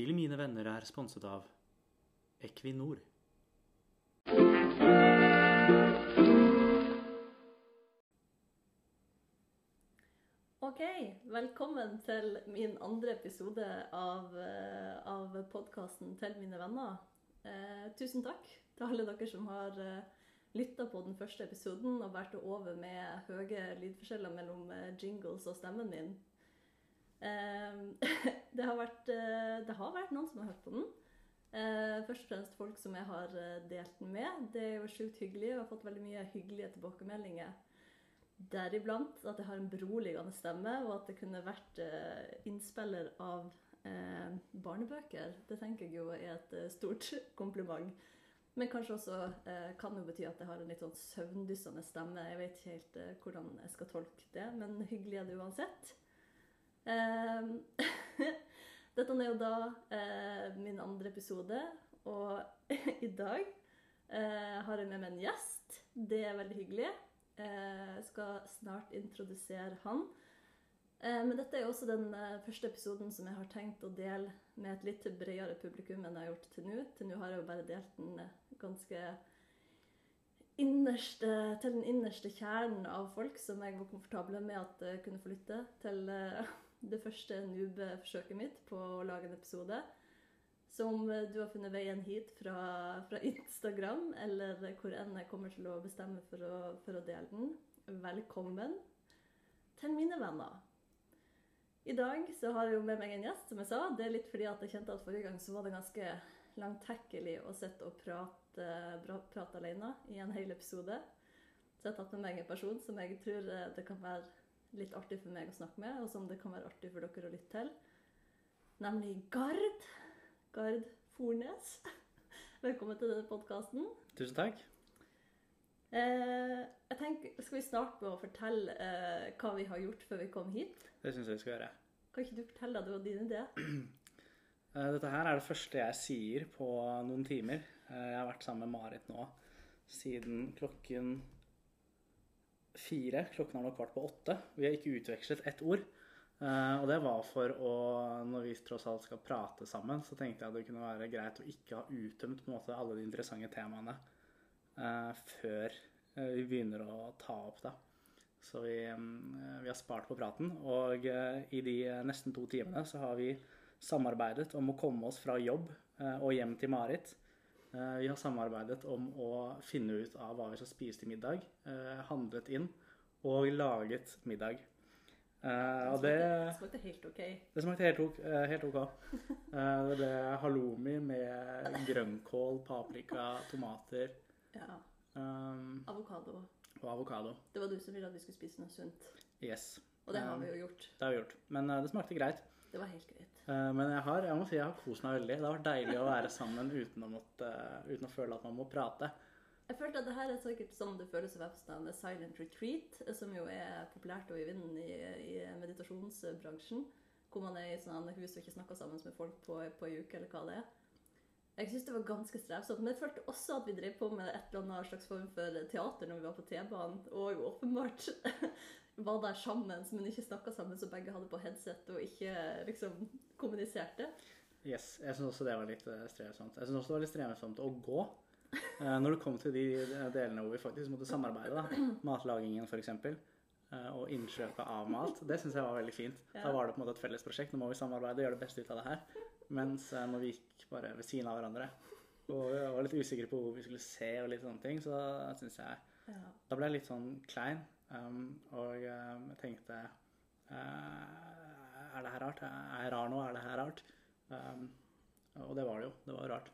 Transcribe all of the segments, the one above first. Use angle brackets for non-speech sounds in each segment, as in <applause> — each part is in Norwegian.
til mine venner er sponset av Equinor. Ok, velkommen til min andre episode av, eh, av podkasten Til mine venner. Eh, tusen takk til alle dere som har eh, lytta på den første episoden og båret over med høye lydforskjeller mellom eh, jingles og stemmen min. Eh, <laughs> det, har vært, eh, det har vært noen som har hørt på den. Eh, først og fremst folk som jeg har eh, delt den med. Det er jo sjukt hyggelig, og har fått veldig mye hyggelige tilbakemeldinger. Deriblant at jeg har en beroligende stemme, og at det kunne vært innspiller av barnebøker. Det tenker jeg jo er et stort <laughs> kompliment. Men kanskje også eh, kan jo bety at jeg har en litt sånn søvndyssende stemme. Jeg vet ikke helt eh, hvordan jeg skal tolke det, men hyggelig er det uansett. Eh, <laughs> dette er jo da eh, min andre episode, og <laughs> i dag eh, har jeg med meg en gjest. Det er veldig hyggelig. Eh, Jeg skal snart introdusere han. Eh, Men dette er jo også den eh, første episoden som jeg har tenkt å dele med et litt bredere publikum enn jeg har gjort til nå. Til nå har jeg jo bare delt den eh, ganske innerste, til den innerste kjernen av folk som jeg var komfortable med at kunne få lytte til eh, <laughs> det første noob-forsøket mitt på å lage en episode. Så om du har funnet veien hit fra, fra <laughs> Instagram, eller hvor enn jeg kommer til å bestemme for å, for å dele den. Velkommen til mine venner. I dag så har jeg jo med meg en gjest, som jeg sa. Det er litt fordi at jeg kjente at forrige gang så var det ganske langtekkelig å sitte og prate, prate alene i en hel episode. Så jeg har tatt med meg en person som jeg tror eh, det kan være litt artig for meg å snakke med, og som det kan være artig for dere å lytte til. Nemlig Gard. Gard Fornes. <laughs> Velkommen til denne podkasten. Tusen takk. Eh, jeg tenker, Skal vi starte med å fortelle eh, hva vi har gjort før vi kom hit? Det syns jeg vi skal gjøre. Kan ikke du fortelle var din idé? <clears throat> Eh, Dette her er det første jeg sier på noen timer. Eh, Jeg har vært sammen med Marit nå siden klokken fire. Klokken er nå kvart på åtte. Vi har ikke utvekslet ett ord. Eh, Og det var for å, når vi tross alt skal prate sammen, så tenkte jeg at det kunne være greit å ikke ha uttømt måte alle de interessante temaene eh, før eh, vi begynner å ta opp det. Så vi, vi har spart på praten, og i de nesten to timene så har vi samarbeidet om å komme oss fra jobb og hjem til Marit. Eh, Vi har samarbeidet om å finne ut av hva vi skal spise til middag, eh, handlet inn og laget middag. Og det, Det smakte helt OK. det smakte helt ok. Helt ok. <laughs> Eh, Det ble halloumi med grønnkål, paprika, tomater Ja. um, Avokado. og avokado. Det var du som ville at vi skulle spise noe sunt. Yes. Og det har Um, vi jo gjort. Det har vi gjort. Men det smakte greit. Det var helt greit. Eh, Men jeg har, jeg må si jeg har kost meg veldig. Det har vært deilig å være sammen uten å, måtte, uten å føle at man må prate. Jeg følte at det her er sikkert sånn det føles å være på sånn silent retreat, som jo er populært og i vinden i, i meditasjonsbransjen. Hvor man er i sånne hus og ikke snakker sammen med folk på, på en uke, eller hva det er. Jeg syns det var ganske strevsomt, men jeg følte også at vi drev på med et eller annet slags form for teater når vi var på T-banen, og jo åpenbart <laughs> var der sammen, men ikke snakka sammen, så begge hadde på headset og ikke liksom kommuniserte. Yes, Jeg syns også det var litt eh, strevsomt. Jeg syns også det var litt strevsomt å gå. Eh, Når det kom til de delene hvor vi faktisk måtte samarbeide, da. matlagingen f.eks. Og innkjøpet av mat. Det syns jeg var veldig fint. Da var det på en måte et felles prosjekt. Nå må vi samarbeide og gjøre det beste ut av det her. Mens eh, når vi gikk bare ved siden av hverandre og vi var litt usikre på hvor vi skulle se og litt sånne ting, så syns jeg Ja. Da ble jeg litt sånn klein, um, og jeg tenkte eh, Er det her rart? Er jeg rar nå? Er det her rart? Um, og det var det jo. Det var rart.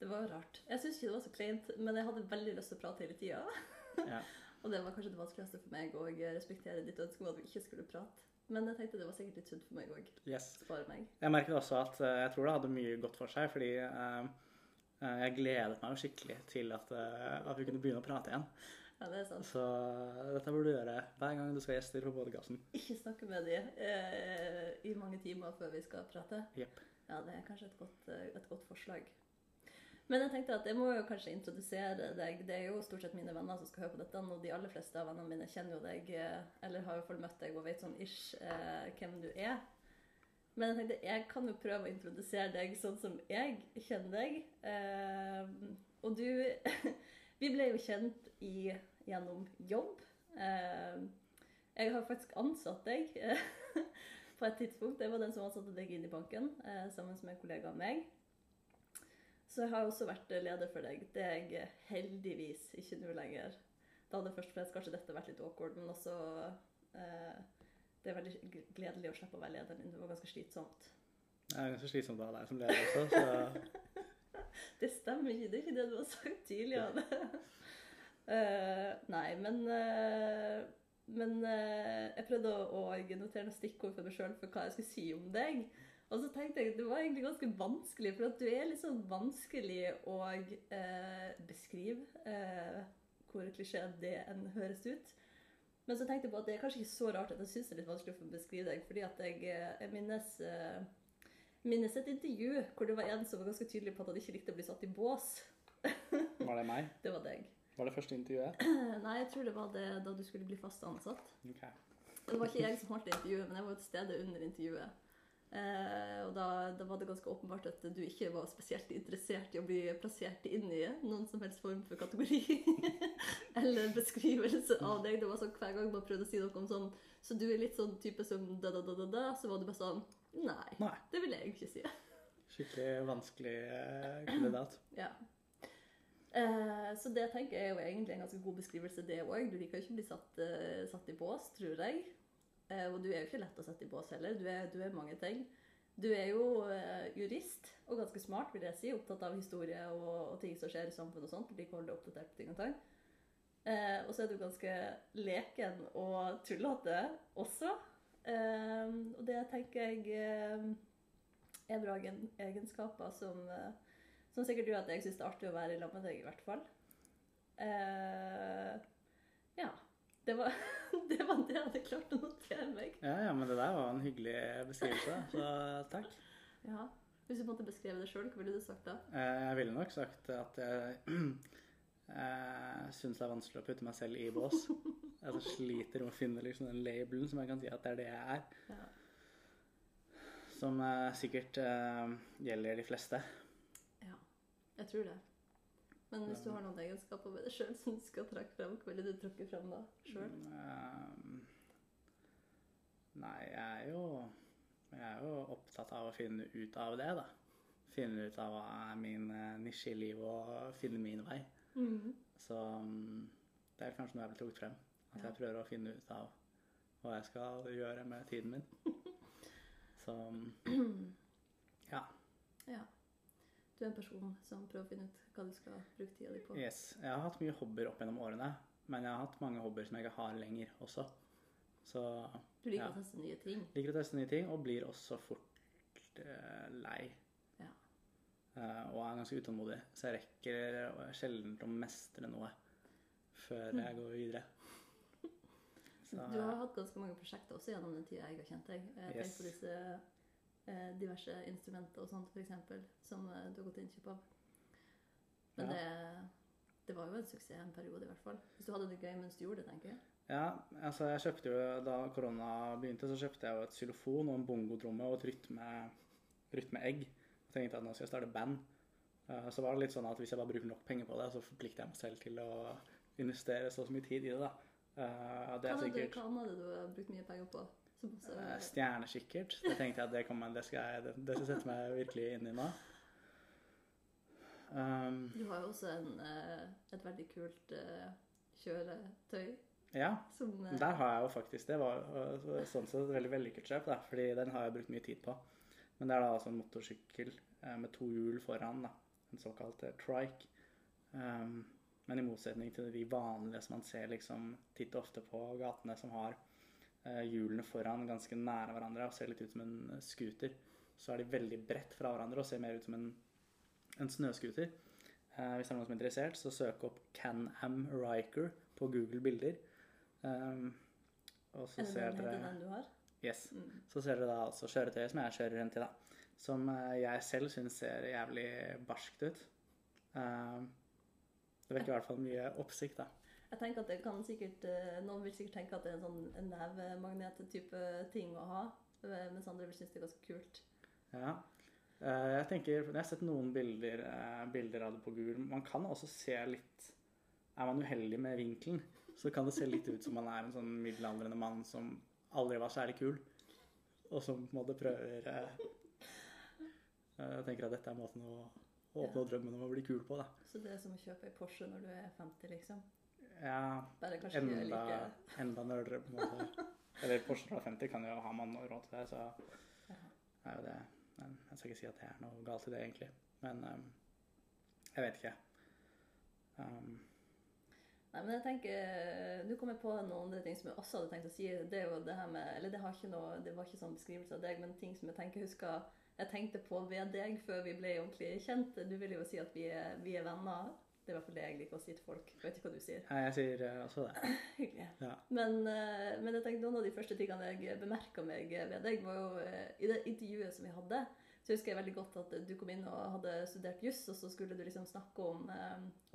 Det var rart. Jeg syns ikke det var så kleint, men jeg hadde veldig lyst til å prate hele tida. <laughs> Ja. Og det var kanskje det vanskeligste for meg å respektere ditt ønske om at vi ikke skulle prate. Men jeg tenkte det var sikkert litt sunt for meg òg. Yes. Spare meg. Jeg merket også at eh, jeg tror det hadde mye godt for seg, fordi eh, jeg gledet meg jo skikkelig til at, at vi kunne begynne å prate igjen. Ja, det er sant. Så dette burde du gjøre hver gang du skal ha gjester på podkasten. Ikke snakke med dem eh, i mange timer før vi skal prate. Yep. Ja, det er kanskje et godt, eh, et godt forslag. Men jeg tenkte at jeg må jo kanskje introdusere deg. Det er jo stort sett mine venner som skal høre på dette, og de aller fleste av vennene mine kjenner jo deg, eh, eller har i hvert fall møtt deg og vet sånn ish eh, hvem du er. Men jeg tenkte jeg kan jo prøve å introdusere deg sånn som jeg kjenner deg. Eh, og du <laughs> Vi ble jo kjent i, gjennom jobb. Eh, jeg har faktisk ansatt deg eh, <laughs> på et tidspunkt. Jeg var den som ansatte deg inn i banken eh, sammen med en kollega av meg. Så jeg har også vært leder for deg. Det er jeg heldigvis ikke nå lenger. Da hadde først og fremst kanskje dette vært litt awkward, men også Det er veldig gledelig å slippe å være leder din. Det var ganske slitsomt. Det er ganske slitsomt å ha deg som leder også, så <laughs> Det stemmer ikke. Det er ikke det du har sagt tidligere. Eh, nei, men uh, Men uh, jeg prøvde å, å notere noen stikkord for meg sjøl for hva jeg skulle si om deg. Og så tenkte jeg at det var egentlig ganske vanskelig, for at du er litt sånn vanskelig å beskrive. Hvor klisjé det enn høres ut. Men så tenkte jeg på at det er kanskje ikke så rart at jeg syns det er litt vanskelig for å beskrive deg, fordi at jeg, jeg minnes minnes et intervju hvor det var en som var ganske tydelig på at han ikke likte å bli satt i bås. var det meg. <laughs> Det var deg. Var det første intervjuet? <clears throat> Nei, jeg tror det var det da du skulle bli fast ansatt. Okay. Det var ikke jeg som holdt intervjuet, men jeg var til stede under intervjuet. Eh, og da, da var det ganske åpenbart at du ikke var spesielt interessert i å bli plassert inn i noen som helst form for kategori <laughs> eller beskrivelse av deg. Det var sånn Hver gang man prøvde å si noe om sånn Så du er litt sånn type som da, da, da, da, da, så var du bare sånn Nei, Nei. det vil jeg ikke si. Skikkelig vanskelig eh, kandidat. <clears throat> Ja. Eh, så det tenker jeg er jo egentlig en ganske god beskrivelse, det òg. Du liker jo ikke å bli satt, eh, satt i bås, tror jeg. Eh, og du er jo ikke lett å sette i bås heller. Du er, du er mange ting. Du er jo eh, jurist, og ganske smart, vil jeg si. Opptatt av historie og, og ting som skjer i samfunnet og sånt. Liker å holde deg oppdatert på ting og tang. Eh, og så er du ganske leken og tullete også. Og det tenker jeg er bra egenskaper som eh, som sikkert du at jeg syns det er artig å være i lag med deg, i hvert fall. Uh, ja. Det var, <laughs> det var det jeg hadde klart å notere meg. Ja, ja, men det der var en hyggelig beskrivelse, så takk. Ja. Hvis du måtte beskrive det sjøl, hva ville du sagt da? Eh, Jeg ville nok sagt at jeg <clears throat> jeg syns det er vanskelig å putte meg selv i bås. <laughs> Jeg sliter med å finne liksom den labelen som jeg kan si at det er det jeg er. Ja. Som eh, sikkert uh, gjelder de fleste. Jeg tror det. Men hvis du har noen egenskaper ved deg sjøl som du skal trekke frem, hva ville du trukket frem da? Sjøl? Eh, Nei, jeg er jo Jeg er jo opptatt av å finne ut av det, da. Finne ut av hva er min eh, nisje i livet, og finne min vei. Mm. Så mm, det er kanskje noe jeg vil trukket frem. At Ja. jeg prøver å finne ut av hva jeg skal gjøre med tiden min. <laughs> Så mm, <clears throat> ja. Ja. Du er en person som prøver å finne ut hva du skal bruke tida di på. Yes. Jeg har hatt mye hobbyer opp gjennom årene, men jeg har hatt mange hobbyer som jeg ikke har lenger også. Så Du liker Ja. å teste nye ting. liker å teste nye ting, og blir også fort uh, lei. Ja. Uh, og er ganske utålmodig, så jeg rekker eh, sjelden å mestre noe før jeg går videre. <laughs> Så, Du har hatt ganske mange prosjekter også gjennom den tida jeg har kjent deg. Jeg Yes. på disse diverse instrumenter og sånt, f.eks., som eh, du har gått innkjøp av. Men Ja. det, det var jo en suksess en periode, i hvert fall. Hvis du hadde det gøy mens du gjorde det, tenker jeg. Ja, altså jeg kjøpte jo, Da korona begynte, så kjøpte jeg jo et xylofon og en bongotromme og et rytme, rytmeegg. Og tenkte at nå skal jeg starte band. Eh, Så var det litt sånn at hvis jeg bare bruker nok penger på det, så forplikter jeg meg selv til å investere så så mye tid i det. da. Eh, Det Hva hadde, du, sikkert hva annet hadde du brukt mye penger på? Også, eh, stjernekikkert. Det tenkte jeg at det, man, det, skal jeg, det, det skal sette meg virkelig inn i nå. Um, du har jo også en, eh, et veldig kult eh, kjøretøy ja, som Der har jeg jo faktisk Det var sånn sett et veldig vellykket kjøp, da, fordi den har jeg brukt mye tid på. Men det er da altså en motorsykkel med to hjul foran, da. En såkalt trike. Um, men i motsetning til de vanlige som man ser liksom titt og ofte på gatene, som har hjulene foran ganske nære hverandre og ser litt ut som en eh, scooter, så er de veldig bredt fra hverandre og ser mer ut som en, en snøscooter. Eh, hvis det er noen som er interessert, så søk opp Can-Am Riker på Google Bilder. Um, og så Er det ser dere den du har? Yes. Mm. Så ser dere da altså kjøretøyet som jeg kjører rundt i, da. Som eh, jeg selv syns ser jævlig barskt ut. Um, det vekker i hvert fall mye oppsikt, da. Jeg tenker at det kan sikkert, eh, Noen vil sikkert tenke at det er en sånn en nevemagnet-type ting å ha. eh, mens andre vil synes det er ganske kult. Ja. Eh, Jeg tenker, jeg har sett noen bilder, bilder av det på Google. Man kan også se litt Er man uheldig med vinkelen, så kan det se litt ut som man er en sånn middelaldrende mann som aldri var særlig kul, og som på en måte prøver Jeg tenker at dette er måten å åpne ja. drømmen om å bli kul på, da. Så det er som å kjøpe ei Porsche når du er 50, liksom. Ja, Bare kanskje ikke enda, like enda nerdere, på en måte. Eller Porsche 350 kan jo ha man råd til det, så Ja. er jo det Men jeg skal ikke si at det er noe galt i det, egentlig. Men um, jeg vet ikke. Um, Nei, men jeg tenker Nå kom jeg på noen andre ting som jeg også hadde tenkt å si. Det er jo det her med Eller det, har ikke noe, det var ikke sånn beskrivelse av deg, men ting som jeg tenker husker Jeg tenkte på ved deg før vi ble ordentlig kjent. Du vil jo si at vi er, vi er venner. Det er i hvert fall det jeg liker å si til folk. Jeg vet ikke hva du sier. nei, jeg sier eh, også det. <laughs> Hyggelig. Ja. Men, eh, men jeg tenkte noen av de første tingene jeg bemerka meg ved deg, var jo eh, i det intervjuet som vi hadde. Så husker jeg veldig godt at du kom inn og hadde studert juss, og så skulle du liksom snakke om,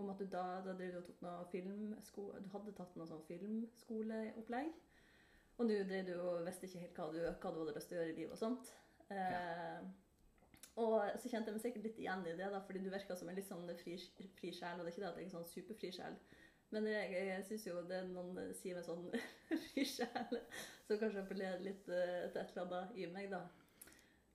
om at du da, da du tok noe filmsko... Du hadde tatt noe sånn filmskoleopplegg. Og nå drev du og visste ikke helt hva du, hva du hadde lyst til å gjøre i livet og sånt. Eh, Og så kjente jeg meg sikkert litt igjen i det, da, fordi du virka som en litt sånn fri, fri sjel. Og det er ikke det at jeg er en sånn superfri sjel, men jeg, jeg syns jo det noen sier med sånn <laughs> fri sjel, som kanskje appellerer litt eh, til et eller annet i meg, da.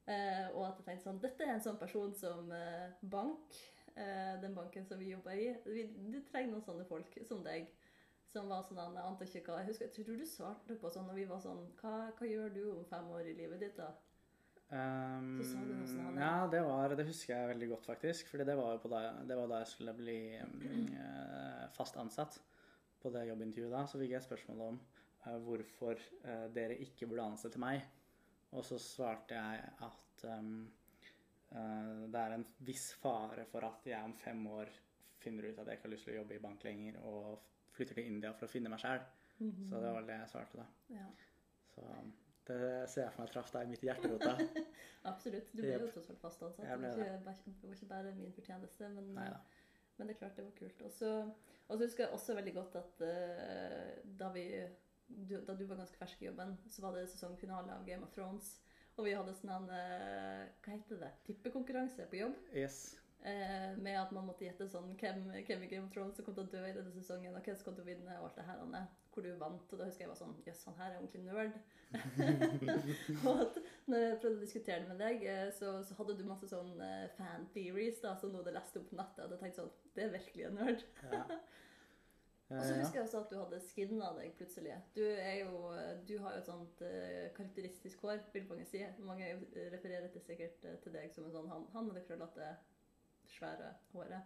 Eh, og at jeg tenkte sånn Dette er en sånn person som eh, bank, eh, den banken som vi jobber i. Vi, du trenger noen sånne folk som deg. Som var sånn, jeg antar ikke hva, jeg husker, jeg tror du svarte på sånn når vi var sånn hva, hva gjør du om fem år i livet ditt, da? Um, Så sa du noe ja, det, var, det husker jeg veldig godt, faktisk. Fordi det var jo på da, det var da jeg skulle bli eh, fast ansatt på det jobbintervjuet da. Så fikk jeg spørsmål om uh, hvorfor uh, dere ikke burde ansette meg. Og så svarte jeg at um, det er en viss fare for at jeg om fem år finner ut at jeg ikke har lyst til å jobbe i bank lenger, og flytter til India for å finne meg sjæl. Så det var det jeg svarte da. Ja, Så det ser jeg for meg traff deg midt i hjerterota. <laughs> absolutt. Du ble jo tross alt fast ansatt. Det var ikke, det var ikke bare min fortjeneste, men, men det er klart det var kult. Og så husker jeg også veldig godt at uh, da, vi, du, da du var ganske fersk i jobben, så var det sesongfinale av Game of Thrones. Og vi hadde sånn en eh, Hva heter det? Tippekonkurranse på jobb. Yes. Eh, med at man måtte gjette sånn hvem, hvem i Game of Thrones som kom til å dø i denne sesongen, og hvem som kom til å vinne, og alt det her. Anne. Hvor du vant. Og da husker jeg var sånn Jøss, han her er ordentlig nerd. <laughs> <laughs> og at når jeg prøvde å diskutere det med deg, eh, så, så hadde du masse sånn eh, fan theories da, som du hadde lest opp på nettet. Og da tenkte jeg sånn Det er virkelig en nerd. Ja. <laughs> Og så husker jeg også at du hadde skinna deg plutselig. Du, er jo, du har jo et sånt uh, karakteristisk hår, vil mange si. Mange refererer til sikkert til deg som en sånn han, han med det krøllete, svære håret.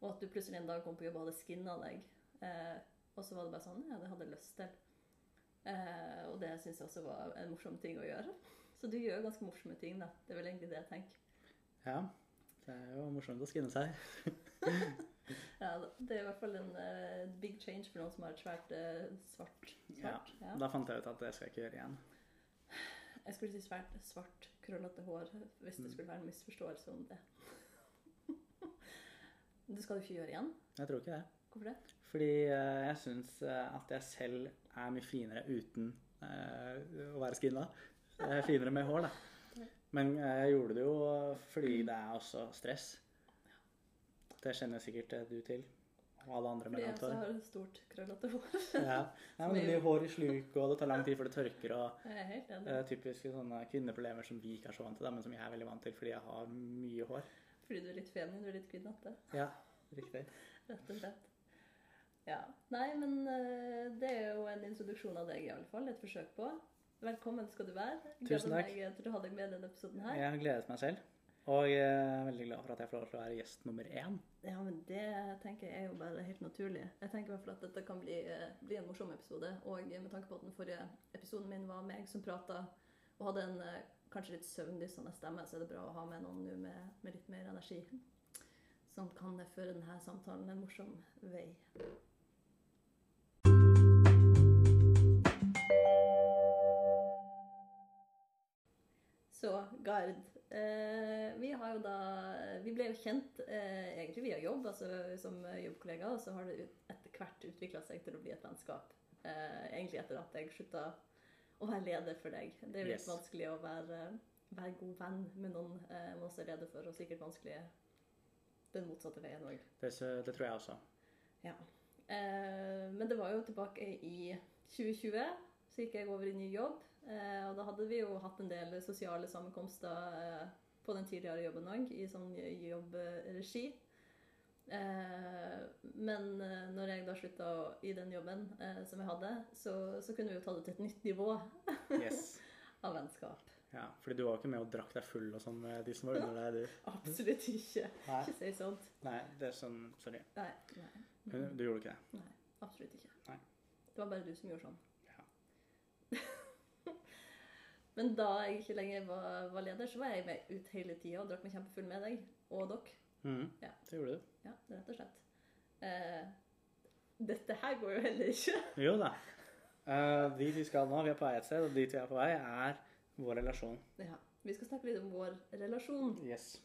Og at du plutselig en dag kom på jobb og hadde skinna deg. Eh, og så var det bare sånn Ja, det hadde jeg lyst til. Eh, og det syns jeg også var en morsom ting å gjøre. Så du gjør ganske morsomme ting, da. Det er vel egentlig det jeg tenker. ja. Det er jo morsomt å skinne seg. <laughs> Ja, det er i hvert fall en uh, big change for noen som har et svært uh, svart. Ja. svart. Ja. Da fant jeg ut at det skal jeg ikke gjøre igjen. Jeg skulle si svært svart, krøllete hår, hvis det Mm. skulle være en misforståelse om det. Det skal du ikke gjøre igjen? Jeg tror ikke det. Hvorfor det? Fordi uh, jeg syns eh, at jeg selv er mye finere uten uh, å være skinna. Jeg er finere med hår, da. Men jeg gjorde det jo fordi det er også stress. Det kjenner sikkert du til. Og alle andre med Fordi jeg langt også hår. har stort, krøllete hår. <laughs> Ja. Ja, men det blir hår i sluk, og det tar lang tid før det tørker. og Jeg er helt enig. eh, Typiske sånne kvinneproblemer som vi ikke er så vant til, da, men som jeg er veldig vant til fordi jeg har mye hår. Fordi du er litt feminin, du er litt kvinnete. Ja, riktig. Rett og slett. Ja. Nei, men eh, det er jo en introduksjon av deg, i alle fall. Et forsøk på. Velkommen skal du være. Tusen takk. Meg til å ha deg med i denne episoden her. Jeg har gledet meg selv. Og jeg er veldig glad for at jeg får lov til å være gjest nummer én. Ja, men det tenker jeg er jo bare helt naturlig. Jeg tenker i hvert fall at dette kan bli, eh, bli en morsom episode. Og med tanke på at den forrige episoden min var meg som prata og hadde en eh, kanskje litt søvndyssende stemme, så er det bra å ha med noen nå med, med litt mer energi. Som kan føre denne samtalen en morsom vei. Så Gard, eh, vi har jo da Vi ble jo kjent eh, egentlig via jobb, altså som jobbkollegaer, og så har det etter hvert utvikla seg til å bli et vennskap. Eh, egentlig etter at jeg slutta å være leder for deg. Det er jo litt Yes. vanskelig å være, være god venn med noen eh, man også er leder for, og sikkert vanskelig den motsatte veien òg. Det, det tror jeg også. Ja. Eh, men det var jo tilbake i 2020, så gikk jeg over i ny jobb. Eh, og da hadde vi jo hatt en del sosiale sammenkomster eh, på den tidligere jobben òg, i sånn jobbregi. Eh, men eh, når jeg da slutta i den jobben eh, som jeg hadde, så, så kunne vi jo ta det til et nytt nivå Yes. <laughs> av vennskap. Ja, fordi du var jo ikke med og drakk deg full og sånn med de som var under deg, du. <laughs> Absolutt ikke. Nei, Ikke si sånt. nei det er sånn Sorry. Nei, nei, Men Du gjorde ikke det? nei, absolutt ikke. Nei. Det var bare du som gjorde sånn. Ja. <laughs> Men da jeg ikke lenger var, var leder, så var jeg med ut hele tida og drakk meg kjempefull med deg. Og dere. Mhm, Ja. Det gjorde du. Ja, rett og slett. Uh, dette her går jo heller ikke. <laughs> Jo da. Uh, dit vi skal nå, vi er på vei et sted, og dit vi er på vei, er vår relasjon. Ja, Vi skal snakke litt om vår relasjon, Yes.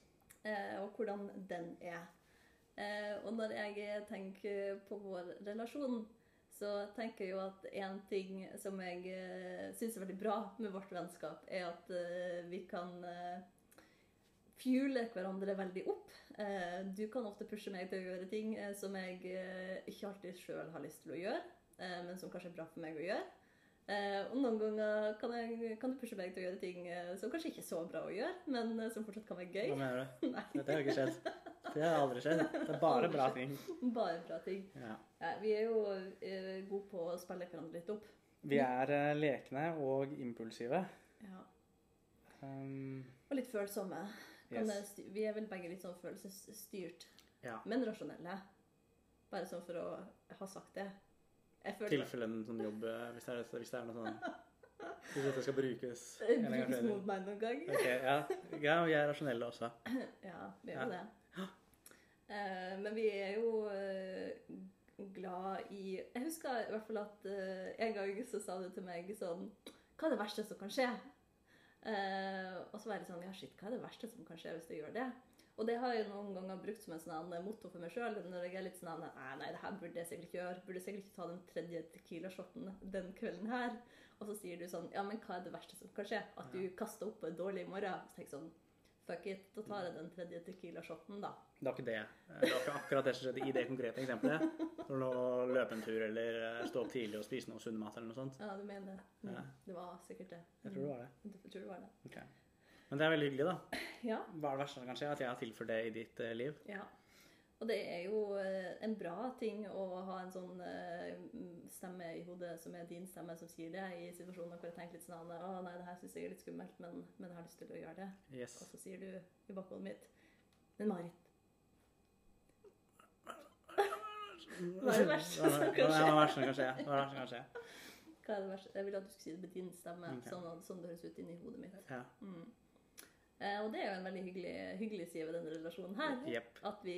Uh, og hvordan den er. Eh, og når jeg tenker på vår relasjon, så tenker jeg jo at en ting som jeg uh, syns er veldig bra med vårt vennskap, er at uh, vi kan uh, fuele hverandre veldig opp. Eh, du kan ofte pushe meg til å gjøre ting eh, som jeg eh, ikke alltid sjøl har lyst til å gjøre, eh, men som kanskje er bra for meg å gjøre. Eh, og noen ganger kan, jeg, kan du pushe meg til å gjøre ting eh, som kanskje ikke er så bra å gjøre, men eh, som fortsatt kan være Hva gøy. mener du? <laughs> Nei, Dette har ikke skjedd. Det har aldri skjedd. Det er bare bra ting. bare bra ting. Ja. Ja, vi er jo eh, gode på å spille hverandre litt opp. Vi er eh, lekne og impulsive. Ja. Um, Og litt følsomme. Yes. sty- Vi er vel begge litt sånn følelsesstyrt, Ja. men rasjonelle. Bare sånn for å ha sagt det. Tilfelle en sånn jobb eh, hvis det, er, hvis det er noe sånn Hvis dette skal brukes <laughs> brukes mot meg noen gang. okay, ja. ja, vi er rasjonelle også. <clears throat> Ja, vi er Ja. det. Uh, men vi er jo uh, glad i Jeg husker i hvert fall at uh, en gang så sa du til meg sånn Hva er det verste som kan skje? Eh, og så var jeg litt sånn Ja, shit, hva er det verste som kan skje hvis du gjør det? Og det har jeg noen ganger brukt som en sånn motto for meg sjøl. Når jeg er litt sånn Nei, nei, det her burde jeg sikkert ikke gjøre. Burde sikkert ikke ta den tredje Tequila-shoten den kvelden her. Og så sier du sånn Ja, men hva er det verste som kan skje? At du kaster opp på en dårlig morgen. Så tenker jeg sånn Fuck it, da tar jeg den tredje Tequila-shoten, da. Det var ikke det. Det var ikke akkurat det som skjedde i det konkrete eksempelet. Når du løpe en tur eller stå opp tidlig og spise noe sunn mat eller noe sånt. Ja, du mener det. Mm. Ja. Det var sikkert det. Jeg tror det var det. Mm. Jeg tror det var det. Ok. Men det er veldig hyggelig, da. Ja. Hva er det verste som kan skje? At jeg har tilført det i ditt eh, liv? ja. Og det er jo eh, en bra ting å ha en sånn eh, stemme i hodet som er din stemme, som sier det, i situasjoner hvor jeg tenker litt sånn Å nei, det her syns jeg er litt skummelt, men, men jeg har lyst til å gjøre det. Yes. Og så sier du i bakhodet mitt Men Marit, Hva er det verste som kan skje? Hva er det verste som kan skje? Hva er det verste som kan skje? hva er det verste? Jeg vil at du skulle si det med din stemme, okay. sånn, sånn det høres ut inni hodet mitt. Ja. Mm. Eh, og det er jo en veldig hyggelig, hyggelig side ved denne relasjonen her. Yep. At vi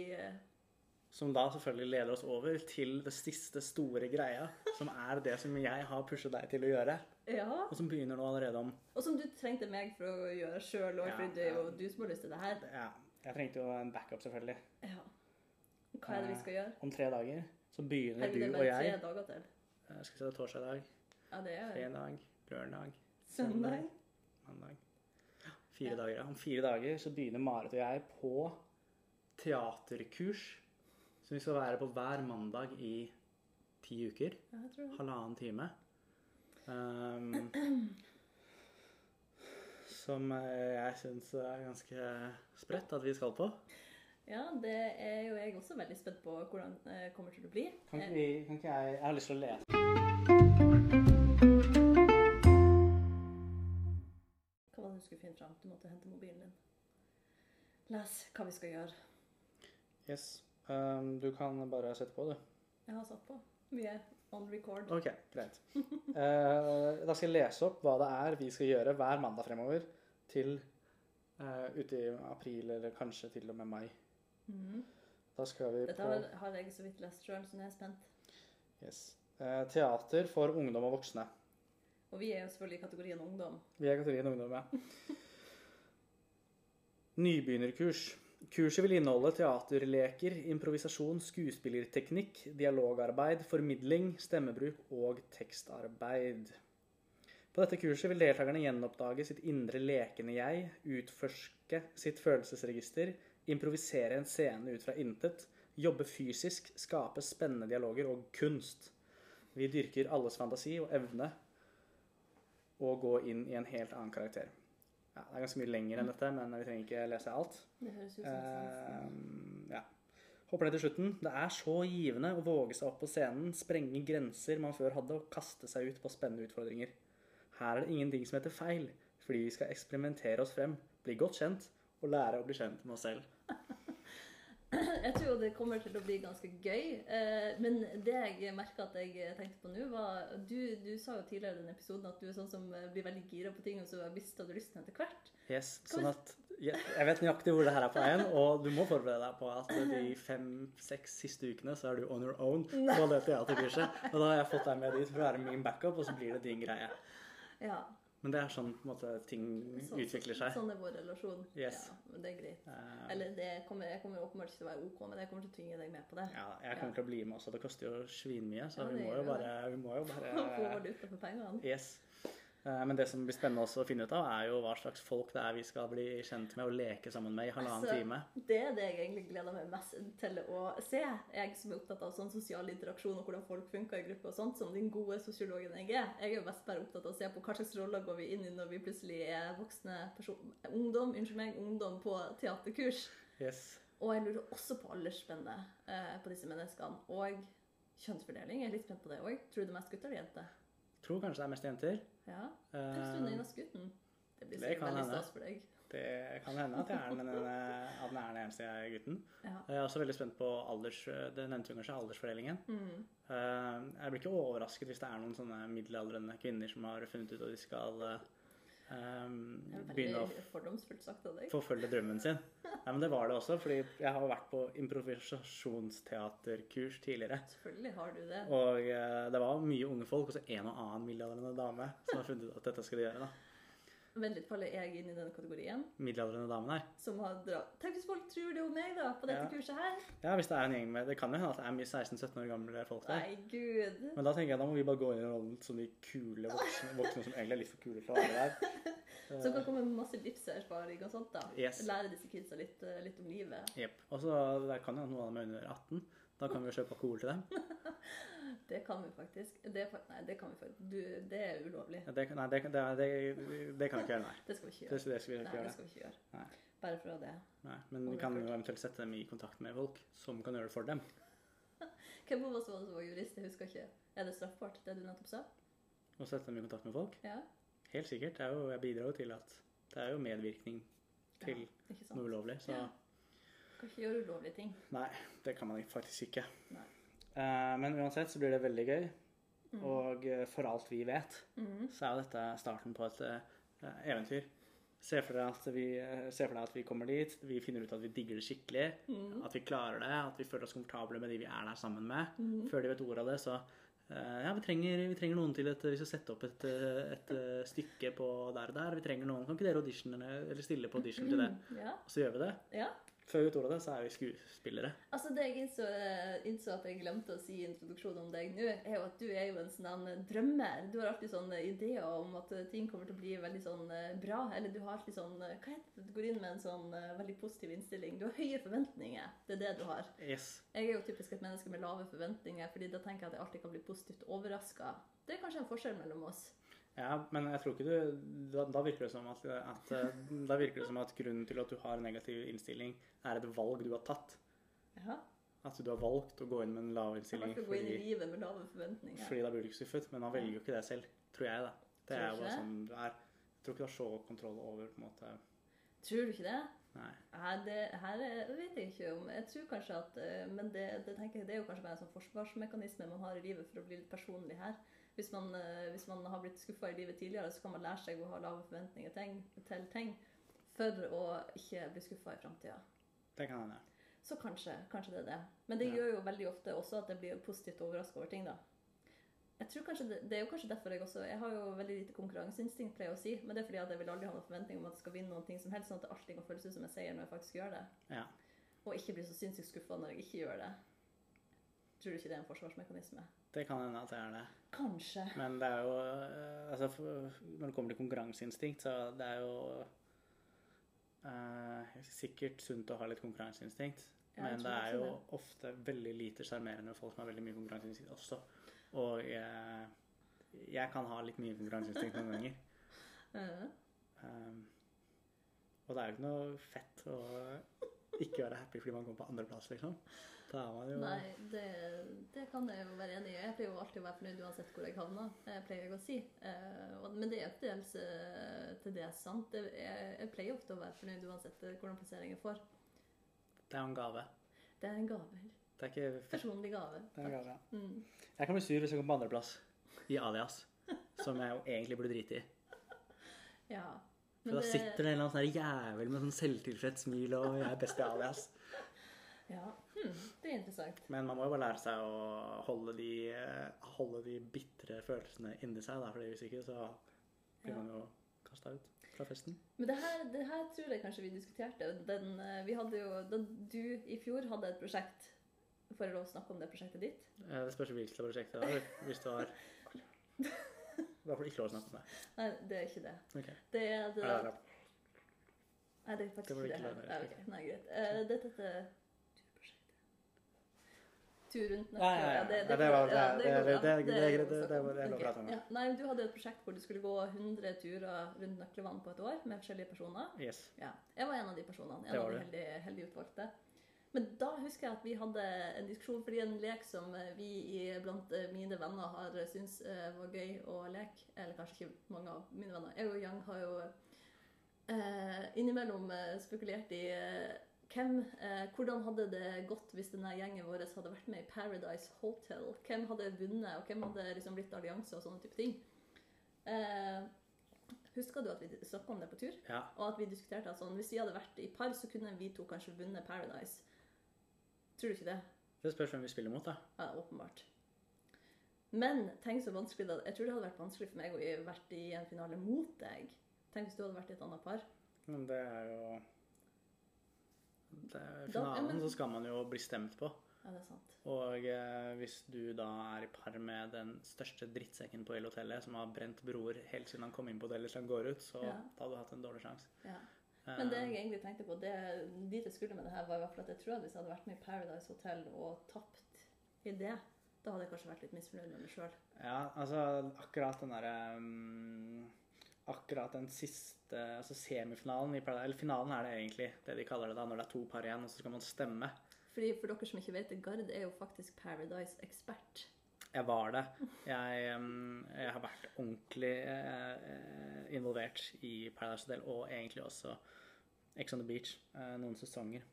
Som da selvfølgelig leder oss over til det siste store greia, som er det som jeg har pushet deg til å gjøre, Ja. og som begynner nå allerede om Og som du trengte meg for å gjøre sjøl òg, Ja, for det er jo du som har lyst til det her. Ja, jeg trengte jo en backup, selvfølgelig. Ja. Hva er det vi skal gjøre? Om tre dager så begynner Herregud, er du og jeg. tre dager til. Jeg Skal vi se, det er torsdag Ja, det er fredag, lørdag, søndag. mandag Fire Ja. dager. Om fire dager så begynner Marit og jeg på teaterkurs som vi skal være på hver mandag i ti uker. Halvannen time. Um, som eh, jeg syns er ganske spredt at vi skal på. Ja, det er jo jeg også veldig spent på hvordan det kommer til å bli. Kan ikke, vi, kan ikke jeg Jeg har lyst til å lese. Hva var det du skulle finne fram? Du måtte hente mobilen din. Les hva vi skal gjøre. Yes. Um, du kan bare sette på, du. Jeg har satt på. Vi er on record. OK, greit. Uh, da skal jeg lese opp hva det er vi skal gjøre hver mandag fremover til uh, ute i april, eller kanskje til og med mai. Mm. Da skal vi Dette på har, har jeg så vidt lest sjøl, så nå er jeg spent. yes. Uh, teater for ungdom og voksne. Og vi er jo selvfølgelig i kategorien ungdom. Vi er i kategorien ungdom, ja. <laughs> Nybegynnerkurs. Kurset vil inneholde teaterleker, improvisasjon, skuespillerteknikk, dialogarbeid, formidling, stemmebruk og tekstarbeid. På dette kurset vil deltakerne gjenoppdage sitt indre lekende jeg, utforske sitt følelsesregister, improvisere en scene ut fra intet, jobbe fysisk, skape spennende dialoger og kunst. Vi dyrker alles fantasi og evne å gå inn i en helt annen karakter. Ja, det er ganske mye lenger enn dette, men vi trenger ikke lese alt. Det høres ut som Eh, ja. Håper det til slutten. Det er så givende å våge seg opp på scenen, sprenge grenser man før hadde, og kaste seg ut på spennende utfordringer. Her er det ingenting som heter feil, fordi vi skal eksperimentere oss frem, bli godt kjent og lære å bli kjent med oss selv. <clears throat> Jeg tror jo det kommer til å bli ganske gøy. Eh, men det jeg merka at jeg tenkte på nå, var du, du sa jo tidligere i den episoden at du er sånn som eh, blir veldig gira på ting, og så mister du lysten etter hvert. Yes, sånn at jeg vet nøyaktig hvor det her er på veien, og du må forberede deg på at de <laughs> fem-seks siste ukene så er du on your own på det teaterkurset. Og da har jeg fått deg med dit for å være min backup, og så blir det din greie. Ja, Men det er sånn på en måte, ting sånn- utvikler seg. Sånn er vår relasjon. Yes. Ja, men det er greit. Uh, Eller det kommer, jeg kommer åpenbart ikke til å være OK, men jeg kommer til å tvinge deg med på det. Ja, jeg kommer til å bli med også. Det koster jo svinmye, så Ja, vi må jo bare, vi må jo <laughs> Få bare valuta for pengene. Yes. Eh, Men det som blir spennende også å finne ut av, er jo hva slags folk det er vi skal bli kjent med og leke sammen med i halvannen Altså, time. Det er det jeg egentlig gleder meg mest til å se. Jeg som er opptatt av sånn sosial interaksjon og hvordan folk funker i gruppe og sånt, som den gode sosiologen jeg er. Jeg er jo mest bare opptatt av å se på hva slags roller går vi inn i når vi plutselig er voksne person ungdom, unnskyld meg, ungdom på teaterkurs. Yes. Og jeg lurer også på aldersspennet eh, på disse menneskene. Og kjønnsfordeling. Jeg er litt spent på det òg. Tror du det mest gutter eller jenter? Tror kanskje det er mest jenter. Ja. Tenk du den Eh, gutten. Det blir sikkert veldig stas for deg. Det kan hende at er den, <laughs> at den er den eneste gutten. Ja. Jeg er også veldig spent på alders... Det nevnte hun kanskje aldersfordelingen. Mm. Eh, Jeg blir ikke overrasket hvis det er noen sånne middelaldrende kvinner som har funnet ut at de skal eh, Det er begynne å forfølge drømmen sin. Nei, men det var det også, fordi jeg har vært på improvisasjonsteaterkurs tidligere. Selvfølgelig har du det. Og uh, det var mye unge folk, og så en og annen middelaldrende dame som har funnet ut at dette skal de gjøre. da. Vent litt, faller jeg inn i den kategorien? Middelaldrende damen her. Som har dratt Tenk hvis folk tror det om meg, da, på dette Ja. kurset her. Ja, hvis det er en gjeng med Det kan jo hende at det er mye 16-17 år gamle folk der. Nei, gud. Men da tenker jeg da må vi bare gå inn i rollen som de kule voksne, voksne som egentlig er litt for kule til å være der. <laughs> Som kan komme med masse livserfaring og sånt, da. Yes. Lære disse kidsa litt, eh, litt om livet. Jepp. Og så kan jo noen av dem er under 18. Da kan vi jo kjøpe alkohol til dem. <laughs> Det kan vi faktisk. Det, nei, det kan vi faktisk. Du, det er ulovlig. Ja, Det, nei, det, det, det, det kan vi ikke gjøre, nei. <laughs> Det skal vi ikke gjøre. det skal vi ikke Nei, ikke det skal vi ikke gjøre. Nei. Bare for å det. Nei, men vi kan jo eventuelt sette dem i kontakt med folk som kan gjøre det for dem. <laughs> Hvem av oss var det som var jurist? Jeg husker ikke. Er det straffbart, det du nettopp sa? Å sette dem i kontakt med folk. Ja? Helt sikkert. Det er jo, jeg bidrar jo til at det er jo medvirkning til ja. Noe ulovlig. Så Ja. Kan ikke gjøre ulovlige ting. nei, det kan man faktisk ikke. Nei. Eh, men uansett så blir det veldig gøy. Mm. Og eh, for alt vi vet, mm. så er jo dette starten på et eh, eventyr. Se for, deg at vi, se for deg at vi kommer dit, vi finner ut at vi digger det skikkelig. Mm. At vi klarer det, at vi føler oss komfortable med de vi er der sammen med. Mhm. Før de vet ordet av det, så ja, vi trenger, vi trenger noen til et Vi skal sette opp et, et stykke på der og der. Vi trenger noen. Kan ikke dere eller stille på audition til det? Ja. Og så gjør vi det. ja. Før vi vet ordet det, så er vi skuespillere. Altså Det jeg innså, innså at jeg glemte å si i introduksjonen om deg nå, er jo at du er jo en sånn drømmer. Du har alltid sånne ideer om at ting kommer til å bli veldig sånn eh, bra. Eller du har alltid sånn eh, Hva heter det? Du går inn med en sånn eh, veldig positiv innstilling. Du har høye forventninger. Det er det du har. Yes. Jeg er jo typisk et menneske med lave forventninger, fordi da tenker jeg at jeg alltid kan bli positivt overraska. Det er kanskje en forskjell mellom oss. Ja, men jeg tror ikke du Da, da virker det som at, at eh, Da virker det som at grunnen til at du har en negativ innstilling, er et valg du har tatt. Ja. At du har valgt å gå inn med en lav innstilling fordi, gå inn i livet med lave forventninger. fordi da blir du ikke skuffet. Men han velger jo ikke det selv, tror jeg. da. Det Tror er jo sånn det er. Jeg tror ikke du har så kontroll over på en måte Tror du ikke det? Nei. Her, det, her er- vet jeg ikke om Jeg tror kanskje at eh, Men det, det, tenker jeg, det er jo kanskje bare en sånn forsvarsmekanisme man har i livet for å bli litt personlig her. Hvis man, eh, hvis man har blitt skuffa i livet tidligere, så kan man lære seg å ha lave forventninger ting, til ting for å ikke bli skuffa i framtida. Det kan hende. Så kanskje, kanskje det er det. Men det Ja. gjør jo veldig ofte også at jeg blir positivt overraska over ting, da. Jeg tror kanskje det, det er jo kanskje derfor jeg også Jeg har jo veldig lite konkurranseinstinkt, pleier jeg å si. Men det er fordi at jeg vil aldri ha noen forventning om at jeg skal vinne noen ting som helst, sånn at det alltid kan føles ut som en seier når jeg faktisk gjør det. Ja. Og ikke bli så sinnssykt skuffa når jeg ikke gjør det. Tror du ikke det er en forsvarsmekanisme? Det kan hende at det er det. Kanskje. Men det er jo eh, Altså, når det kommer til konkurranseinstinkt, så det er jo eh, sikkert sunt å ha litt konkurranseinstinkt. Ja, Men det er jo det. ofte veldig lite sjarmerende folk som har veldig mye konkurranseinstinkt også. Og jeg, jeg kan ha litt mye konkurranseinstinkt noen ganger. <laughs> Um, og det er jo ikke noe fett å ikke være happy fordi man kommer på andreplass, liksom. Er man jo Nei, det, det kan jeg jo være enig i. Jeg pleier jo alltid å være fornøyd uansett hvor jeg havner, Jeg pleier jeg å si. Eh, Men det er til dels til det er sant. Jeg, pleier ofte å være fornøyd uansett eh, hvordan plassering jeg får. Det er jo en gave. Det er en gave. Det er ikke. Personlig gave. Det er en gave. Mm. Jeg kan bli sur hvis jeg kommer på andreplass i alias, som jeg jo egentlig burde drite i. <laughs> Ja. For da sitter det en eller annen sånn jævel med sånn selvtilfreds smil og 'jeg er best i alias'. Ja, hmm, det er interessant. Men man må jo bare lære seg å holde de, holde de bitre følelsene inni seg, da, fordi hvis ikke så blir Ja. man jo kasta ut fra festen. Men det her, det her tror jeg kanskje vi diskuterte. Den, eh, vi hadde jo, da du i fjor hadde et prosjekt Får jeg lov å snakke om det prosjektet ditt? Eh, Det spørs hvilket prosjekt det var. Hvis det var <laughs> Da får du ikke lov å snakke om det. Nei, det er ikke det. Ok. Det er det der Nei, det er faktisk Det var ikke det her. Nei, ok. ok. Nei, greit. Uh, dette turprosjektet. Tur rundt ja. Det, er lov å prate om. Nei, Du hadde et prosjekt hvor du skulle gå 100 turer rundt Nøklevann på et år med forskjellige personer. Yes. Ja, Jeg var en av de personene. En var av de heldige, heldige utvalgte. Men da husker jeg at vi hadde en diskusjon, fordi en lek som eh, vi i, blant eh, mine venner har syntes eh, var gøy å leke, eller kanskje ikke mange av mine venner Jeg og Yang har jo eh, innimellom spekulert i eh, hvem, eh, hvordan hadde det gått hvis denne gjengen vår hadde vært med i Paradise Hotel? Hvem hadde vunnet, og hvem hadde liksom blitt allianse og sånne type ting? Eh, husker du at vi snakka om det på tur? Ja. Og at vi diskuterte at sånn, hvis vi hadde vært i par, så kunne vi to kanskje vunnet Paradise. Tror du ikke det? Det spørs hvem vi spiller mot, da. Ja, åpenbart. Men tenk så vanskelig da. Jeg tror det hadde vært vanskelig for meg å vært i en finale mot deg. Tenk hvis du hadde vært i et annet par. Men det er jo det er Da- Finalen men- så skal man jo bli stemt på. Ja, det er sant. Og eh, hvis du da er i par med den største drittsekken på hele hotellet, som har brent broer helt siden han kom inn på hotellet til han går ut, så Ja. da hadde du hatt en dårlig sjanse. Ja. Eh, Men det jeg egentlig tenkte på, det, dit jeg skulle med det her, var i hvert fall at jeg tror at hvis jeg hadde vært med i Paradise Hotel og tapt i det, da hadde jeg kanskje vært litt misfornøyd med meg sjøl. Ja, altså akkurat den derre um, Akkurat den siste altså semifinalen i Paradise Eller finalen er det egentlig, det de kaller det da, når det er to par igjen, og så skal man stemme. Fordi For dere som ikke vet det, Gard er jo faktisk Paradise-ekspert. Jeg var det. Jeg, jeg har vært ordentlig eh, involvert i Paradise Hotel, og egentlig også Ex on the Beach eh, noen sesonger.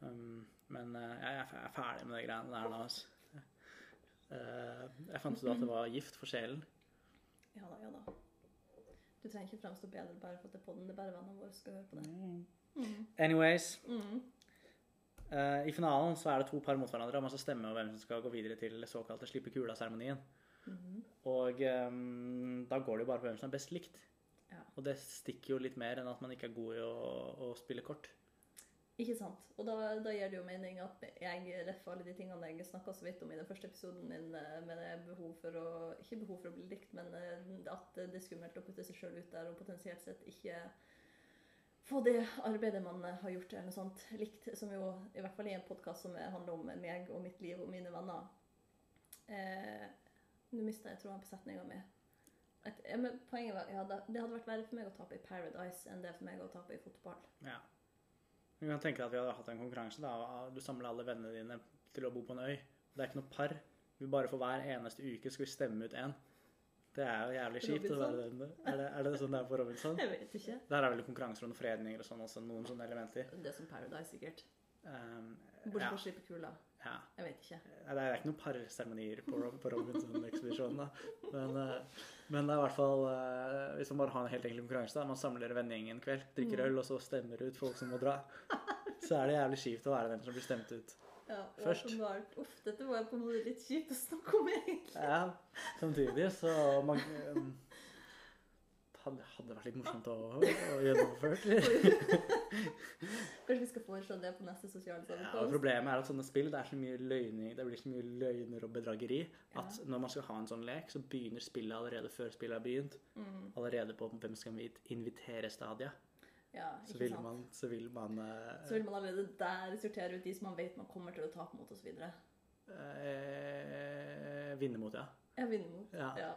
Men eh, jeg er er ferdig med de greiene der nå. Altså. Eh, jeg fant ut at det var gift for sjelen. Ja da, ja da. Du trenger ikke fremstå bedre bare for at det er podden. Det er bare vennene våre som skal høre på det. Mm. Anyways. Mm. Uh, I finalen så er det to par mot hverandre, og man skal stemme over hvem som skal gå videre til såkalte slippe kula-seremonien. Mm. Og um, da går det jo bare på hvem som er best likt. Ja. Og det stikker jo litt mer enn at man ikke er god i å, å spille kort. Ikke sant. Og da, da gir det jo mening at jeg reffer alle de tingene jeg snakka så vidt om i den første episoden min, eh, med behov for å Ikke behov for å bli likt, men eh, at det er skummelt å putte seg sjøl ut der og potensielt sett ikke få det arbeidet man eh, har gjort, eller noe sånt, likt. Som jo, i hvert fall i en podkast som handler om meg og mitt liv og mine venner eh, Nå mista jeg tråden på setninga mi. Poenget var ja, det, hadde vært verre for meg å tape i Paradise enn det for meg å tape i fotball. Ja. Vi kan tenke deg at vi hadde hatt en konkurranse. da. Du samler alle vennene dine til å bo på en øy. Det er ikke noe par. Vi bare for hver eneste uke skal vi stemme ut én. Det er jo jævlig kjipt. Er det, er det sånn det er på Robinson? Jeg vet ikke. Der er vel konkurranser om fredninger og sånn også, noen sånne elementer. Det er som Paradise, sikkert. Um, Bortsett ja, å slippe kula. Ja. Jeg vet ikke. Det er ikke noen parseremonier på, på Robinson-ekspedisjonen. Men, eh, men det er i hvert fall eh, Hvis man bare har en helt enkel konkurranse, da, man samler vennegjengen en kveld, drikker Mm. øl og så stemmer ut folk som må dra, så er det jævlig kjipt å være den som blir stemt ut. Ja, Først. åpenbart. Uff, dette var på en måte litt kjipt å snakke om, egentlig. Ja, Samtidig så man, um, hadde, hadde vært litt morsomt å, å gjennomført. Kanskje vi skal foreslå det på neste sosiale Ja, og problemet er at sånne spill, det, er så mye løgning, det blir så mye løgner og bedrageri at Ja. når man skal ha en sånn lek, så begynner spillet allerede før spillet har begynt. Mm, Allerede på hvem skal vi invitere-stadiet. ja, Så vil man, så vil man uh, Så vil man allerede der sortere ut de som man vet man kommer til å tape mot, osv. eh, vinne mot, ja. Ja, vinne mot. Ja. Ja.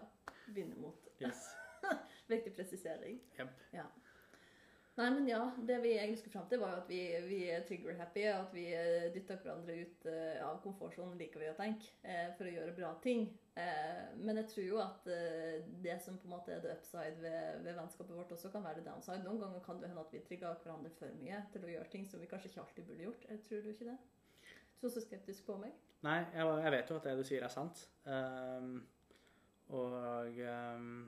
Vinne mot. Yes. <laughs> Viktig presisering. Yep. Ja. Nei, men ja, det vi egentlig skulle fram til, var jo at vi, vi er trigger-happy, at vi eh, dytter hverandre ut uh, av komfortsonen, liker vi å tenke, uh, for å gjøre bra ting. Uh, Men jeg tror jo at det som på en måte er det upside ved, ved vennskapet vårt, også kan være det downside. Noen ganger kan det hende at vi trigger hverandre for mye til å gjøre ting som vi kanskje ikke alltid burde gjort. Tror du ikke det? Du er så skeptisk på meg. Nei, jeg, jeg vet jo at det du sier er sant. Um, og ehm,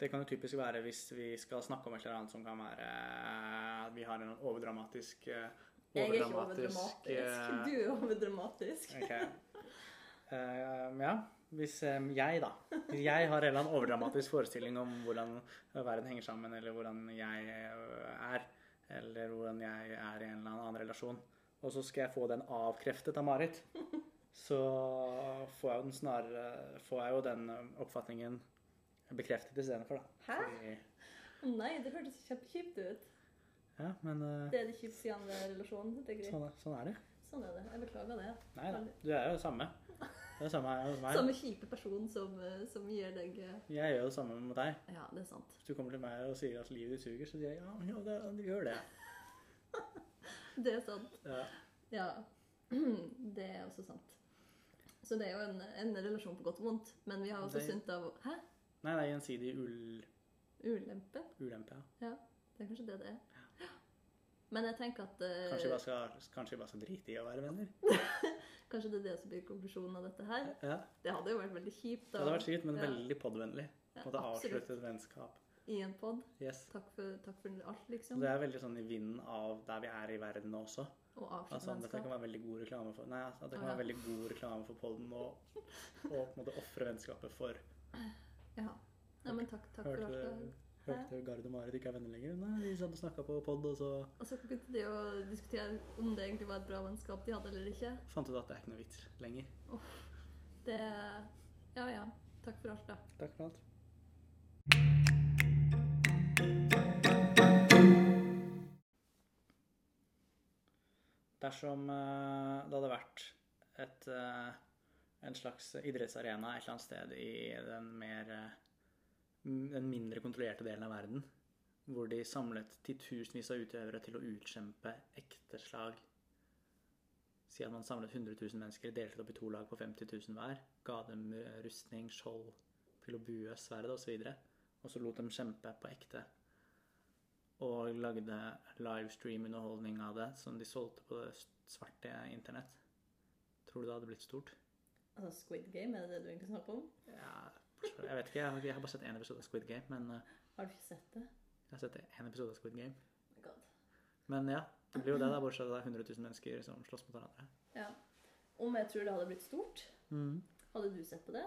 det kan jo typisk være hvis vi skal snakke om et eller annet som kan være at vi har en overdramatisk Overdramatisk Jeg er ikke overdramatisk eh, Du er overdramatisk. Ok. Ehm, ja, hvis um, jeg, da Hvis jeg har en eller annen overdramatisk forestilling om hvordan verden henger sammen, eller hvordan jeg eh, er, eller hvordan jeg er i en eller annen relasjon, og så skal jeg få den avkreftet av Marit, så får jeg jo den snarere Får jeg jo den oppfatningen bekreftet istedenfor, da. Hæ? Fordi, Nei, det hørtes kjempekjipt ut. ja, men Uh... Det er det kjipt siden ved relasjonen. Sånn, sånn er det. Sånn er det. Jeg beklager det. Nei da. Du er jo det samme. Det er samme hos meg. Samme kjipe person som, eh, som gir deg eh, Jeg gjør det samme mot deg. Ja, det er sant. Hvis du kommer til meg og sier at livet ditt suger, så sier jeg ja, ja det, det gjør det. <laughs> Det er sant. Ja. Ja. <clears throat> Det er også sant. Så det er jo en, en relasjon på godt og vondt. Men vi har også Det- synt av Hæ? Nei, det er gjensidig ul, Ulempe? ulempe. Ja. ja. Det er kanskje det det er. Men jeg tenker at uh... Kanskje vi bare skal, kanskje vi bare skal drite i å være venner. <laughs> kanskje det er det som blir konklusjonen av dette her. Ja, Det hadde jo vært veldig kjipt Da. Det hadde vært kjipt, men Ja. veldig podvennlig. Ja, Måtte avslutte et vennskap. I en pod. Yes. Takk for, takk for alt, liksom. det er veldig sånn i vinden av der vi er i verden nå også. Og Altså, dette kan være veldig god reklame for Nei, altså, det kan ah, ja. være veldig god reklame for poden på en måte ofre vennskapet for Ja. Nei, men takk, takk for Hørte, alt. hørte Gard og Marit ikke er venner lenger? Nei, de satt og snakka på pod, og så Og så begynte de å diskutere om det egentlig var et bra vennskap de hadde eller ikke. fant ut at det er ikke noe vits lenger. Det Ja ja. Takk for alt, da. Takk for alt. Dersom eh, det hadde vært et, eh, en slags idrettsarena et eller annet sted i den mer eh, den mindre kontrollerte delen av verden, hvor de samlet titusenvis av utøvere til å utkjempe ekte slag Si at man samlet 100 000 mennesker, delte opp i to lag på 50 000 hver, ga dem eh, rustning, skjold, til å bue, sverd osv. Og, og så lot dem kjempe på ekte. Og lagde livestream-underholdning av det, som de solgte på det svarte internett. Tror du det hadde blitt stort? Altså Squid Game, er det det du egentlig snakker om? Ja, jeg vet ikke. Jeg har, jeg har bare sett én episode av Squid Game. Men eh, Har du ikke sett det? jeg har sett én episode av Squid Game. Oh my God. Men ja, det blir jo det, da, bortsett fra at det er 100 000 mennesker som slåss mot hverandre. Ja. Om jeg tror det hadde blitt stort? Mm. Hadde du sett på det?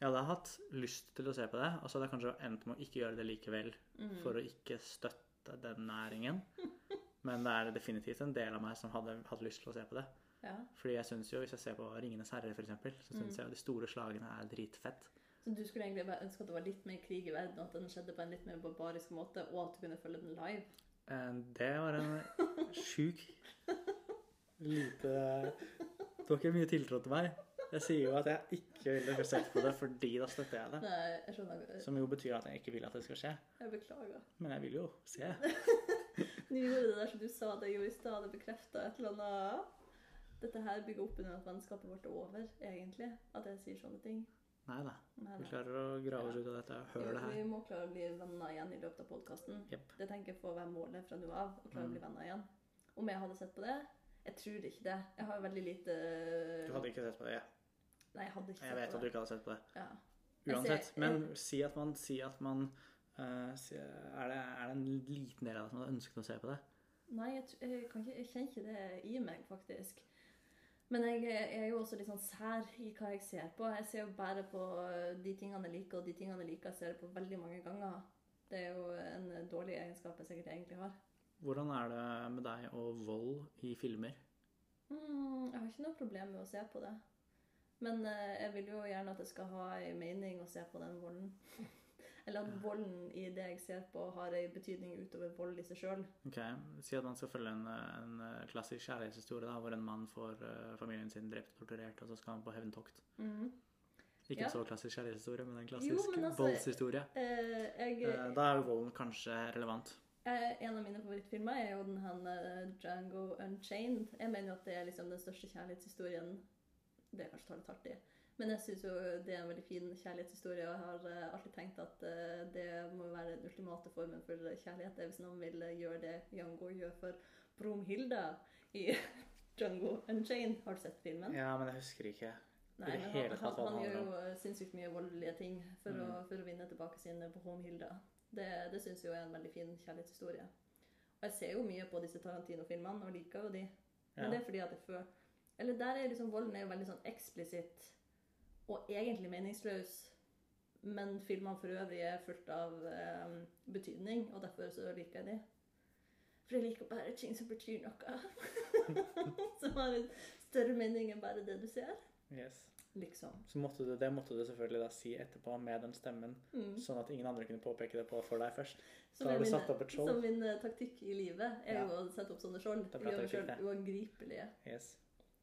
Jeg hadde hatt lyst til å se på det, og så hadde jeg kanskje endt med å ikke gjøre det likevel Mm. for å ikke støtte den næringen. <laughs> Men det er definitivt en del av meg som hadde hatt lyst til å se på det. Ja. Fordi jeg synes jo, hvis jeg ser på 'Ringenes herre', eksempel, så syns Mm. jeg jo de store slagene er dritfett. Så du skulle egentlig bare ønske at det var litt mer krig i verden, og at den skjedde på en litt mer barbarisk måte, og at du kunne følge den live? Eh, Det var en sjuk lite Du har ikke mye tiltro til meg. Jeg sier jo at jeg ikke ville sett på det fordi da støtter jeg det. Nei, jeg skjønner. Som jo betyr at jeg ikke vil at det skal skje. Jeg beklager. Men jeg vil jo se. <laughs> Du gjorde det der som du sa det gjorde i stad, det bekrefta et eller annet. Dette her bygger opp under at vennskapet vårt er over, egentlig. At jeg sier sånne ting. Nei da. Vi klarer å grave oss ut av dette det her. Vi må klare å bli venner igjen i løpet av podkasten. Yep. Det tenker jeg får være målet fra nå av. Å klare Mm. å bli venner igjen. Om jeg hadde sett på det? Jeg tror ikke det. Jeg har veldig lite Du hadde ikke sett på det. Ja. Nei, jeg hadde ikke Jeg sett vet at du ikke hadde sett på det. Ja. Uansett. ser- Men si at man, si at man uh, si- er, det, er det en liten del av deg som hadde ønsket å se på det? Nei, jeg, jeg, kan ikke, jeg kjenner ikke det i meg, faktisk. Men jeg er jo også litt sånn sær i hva jeg ser på. Jeg ser jo bare på de tingene jeg liker, og de tingene jeg liker, ser jeg på veldig mange ganger. Det er jo en dårlig egenskap jeg sikkert egentlig har. Hvordan er det med deg og vold i filmer? Mm, jeg har ikke noe problem med å se på det. Men eh, jeg vil jo gjerne at det skal ha en mening å se på den volden. Eller at volden i det jeg ser på, har en betydning utover vold i seg sjøl. Ok, Si at man skal følge en, en klassisk kjærlighetshistorie da, hvor en mann får uh, familien sin drept torturert, og så skal han på hevntokt. Mm. Ikke Ja. en så klassisk kjærlighetshistorie, men en klassisk Jo, men altså- voldshistorie. Eh, jeg, Eh, da er jo volden kanskje relevant. Eh, en av mine favorittfilmer er jo den her eh, Django Unchained. Jeg mener jo at det er liksom den største kjærlighetshistorien Det er kanskje å ta litt hardt i. Men jeg syns jo det er en veldig fin kjærlighetshistorie, og jeg har eh, alltid tenkt at eh, det må være den ultimate formen for kjærlighet. Hvis noen vil eh, gjøre det Jango gjør for Bromhilda i <laughs> Jungo Unchained. Har du sett filmen? Ja, men jeg husker ikke. Nei, men han, han, han gjør jo sinnssykt mye voldelige ting for, å, Mm. for å vinne tilbake sin Bromhilda. Det, det syns jeg er en veldig fin kjærlighetshistorie. Og jeg ser jo mye på disse Tarantino-filmene og liker jo de. Men Ja. det er fordi at jeg føler Eller der er liksom volden er jo veldig sånn eksplisitt og egentlig meningsløs. Men filmene for øvrig er fullt av um, betydning, og derfor så liker jeg de. For jeg liker bare ting som betyr noe. <laughs> som har en større mening enn bare det du ser. Yes. Liksom. Så måtte du, det måtte du selvfølgelig da si etterpå med den stemmen, Mm. sånn at ingen andre kunne påpeke det på for deg først. Så har du satt opp et skjold. Som min eh, taktikk i livet er Ja. jo å sette opp sånne skjold. Gjøre det. uangripelige. Yes.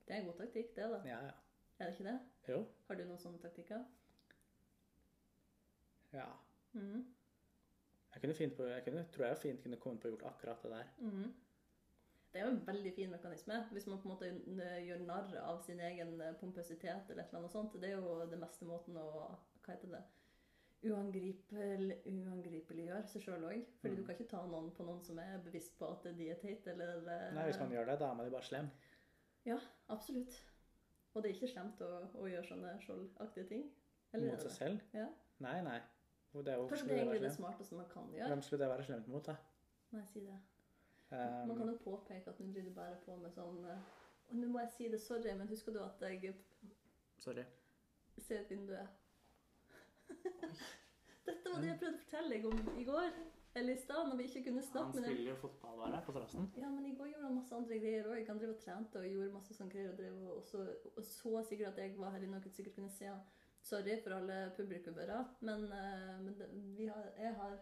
Det er en god taktikk, det, da. Ja, ja. Er det ikke det? Jo. Har du noen sånne taktikker? Ja. Mm. Jeg kunne fint på, jeg kunne, tror jeg fint kunne kommet på å gjort akkurat det der. Mm. Det er jo en veldig fin mekanisme. Hvis man på en måte gjør narr av sin egen eh, pompøsitet eller eller sånt. Det er jo den beste måten å Hva heter det? Uangripel, seg sjøl òg. Fordi Mm. du kan ikke ta noen på noen som er bevisst på at de er teite, eller eh, Nei, Hvis man gjør det, da er man jo bare slem. Ja, Absolutt. Og det er ikke slemt å, å gjøre sånne skjoldaktige ting. Eller er Mot seg selv. Ja. Nei, nei. Det er jo, Kanskje det er egentlig det smarteste man kan gjøre. Hvem skulle det være slemt mot, da? Nei, si det. Um, Man kan jo påpeke at nå driver du bare på med sånn eh, Og nå må jeg si det, sorry, men husker du at jeg sorry. ser ut vinduet? <laughs> Dette var det jeg prøvde å fortelle deg om i går. Eller i stad, når vi ikke kunne snakke med dem. spiller jo fotball bare på terrassen. Ja, men i går gjorde han masse andre greier òg. Han drev og trente og gjorde masse sånne greier. Og, drev og, også, og så sikkert at jeg var her inne og sikkert kunne se han. Sorry for alle publikummere, men, eh, men det, vi har, jeg har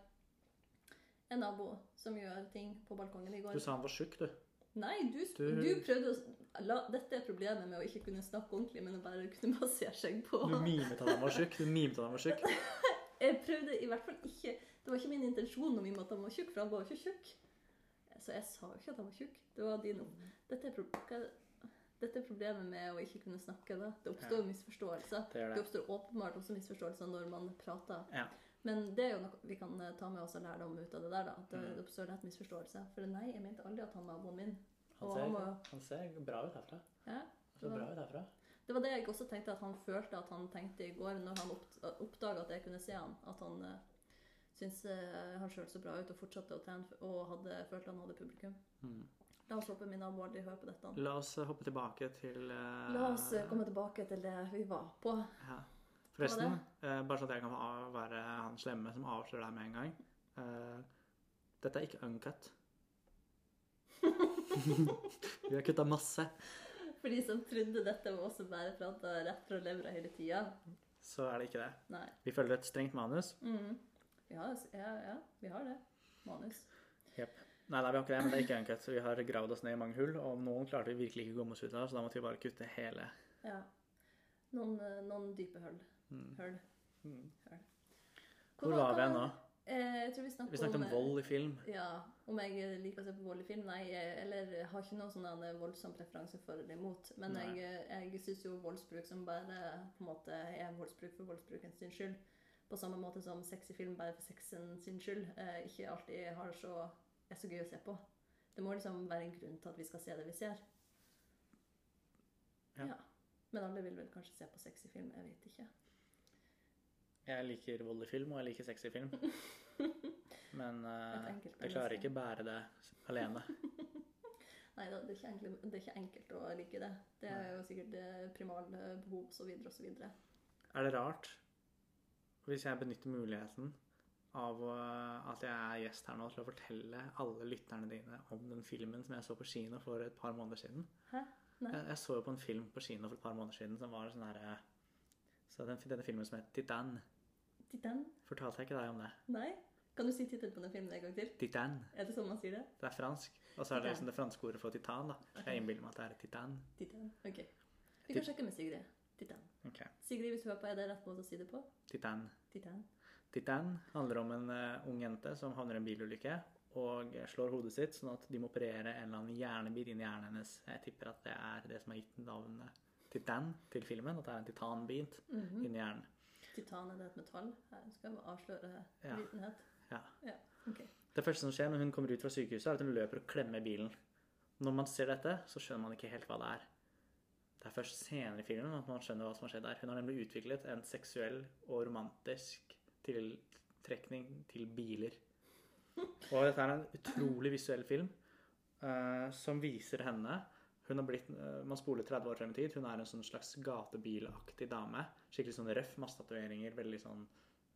en nabo som gjør ting på balkongen i går. Du sa han var tjukk, du. Nei, du, Du- du prøvde å la, Dette er problemet med å ikke kunne snakke ordentlig, men å bare kunne basere seg på Du mimet at han var tjukk. Du mimet at han var tjukk. <laughs> Jeg prøvde i hvert fall ikke Det var ikke min intensjon om at han var tjukk, for han var jo ikke tjukk. Så jeg sa jo ikke at han var tjukk. Det var din Dette er, dette er problemet med å ikke kunne snakke. da. Det oppstår Ja. misforståelser. Det Det det. oppstår åpenbart også misforståelser når man prater. Ja. Men det er jo noe vi kan eh, ta med oss og lærdom ut av det der. da. At det Mm. det oppstår lett misforståelse. For nei, jeg mente aldri at han var naboen min. Han han var, ser, han ser bra ut herfra. ja, Han ser bra ut herfra. det var det jeg også tenkte at han følte at han tenkte i går, når han opp, oppdaga at jeg kunne se han. At han uh, syntes eh, han sjøl så bra ut og fortsatte å trene og hadde, følte han hadde publikum. Mm. La oss håpe min nabo aldri hører på dette. La oss eh, hoppe tilbake til uh... La oss komme tilbake til det vi var på. Ja. Forresten, bare sånn at jeg kan være han slemme som avslører deg med en gang. Uh, dette er ikke uncut. <laughs> Vi har kutta masse, For de som trodde dette var også bare prata rett fra levra hele tida. så er det ikke det. Nei. Vi følger et strengt manus. Mm. Ja, har, ja, ja, vi har det. Manus. Nei, nei, vi har ikke det, men det er ikke enkelt. Så vi har gravd oss ned i mange hull, og noen klarte vi virkelig ikke å komme oss ut av, så da måtte vi bare kutte hele. Ja. Noen, eh, noen dype hull. Mm. Hull. Mm. Hvor Hvor var vi nå? Eh, jeg tror vi snakket, Vi snakket om om, vold i film. Ja, om jeg liker å se på vold i film? Nei, jeg, eller jeg har ikke noen sånn voldsom preferanse for eller imot. Men Nei. jeg, jeg syns jo voldsbruk som bare på en måte er voldsbruk for voldsbrukens skyld, på samme måte som sexy film bare for sexen sin skyld, eh, ikke alltid har så, er så gøy å se på. Det må liksom være en grunn til at vi skal se det vi ser. Ja. Men alle vil vel kanskje se på sexy film, jeg vet ikke. Jeg liker vold i film, og jeg liker sexy film. <laughs> Men uh, jeg klarer ikke bære det alene. <laughs> Nei det er, enkelt, det er ikke enkelt å like det. Det er jo sikkert eh, primalbehov osv. osv. Er det rart hvis jeg benytter muligheten av at jeg er gjest her nå, til å fortelle alle lytterne dine om den filmen som jeg så på kino for et par måneder siden? Hæ? Nei. Jeg, jeg så jo på en film på kino for et par måneder siden som var sånn herre Så den, denne filmen som het Titan. Titan? Fortalte jeg ikke deg om det? Nei? Kan du si tittelen på den filmen en gang til? Titan. Er det sånn man sier det? Det er fransk. Og så er det liksom det franske ordet for titan. da. Jeg innbiller meg at det er titan. Titan. Ok. Vi kan sjekke med Sigrid. Titan. Okay. Sigrid, hvis du hører på, er det rett måte å si det på? Titan. Titan. Titan handler om en uh, ung jente som havner i en bilulykke og slår hodet sitt, sånn at de må operere en eller annen hjernebit inn i hjernen hennes. Jeg tipper at det er det som har gitt navnet Titan til filmen, at det er en titanbit Mhm. inni hjernen. Titan, er det et metall? Her skal vi avsløre Ja. vitenhet. Ja. Ja, Okay. Det første som skjer når hun kommer ut fra sykehuset, er at hun løper og klemmer bilen. Når man ser dette, så skjønner man ikke helt hva det er. Det er først senere i filmen at man skjønner hva som har skjedd der. Hun har nemlig utviklet en seksuell og romantisk tiltrekning til biler. Og dette er en utrolig visuell film uh, som viser henne hun har blitt, uh, Man spoler 30 år frem i tid. Hun er en sånn slags gatebilaktig dame. Skikkelig sånn røff, masse tatoveringer, veldig sånn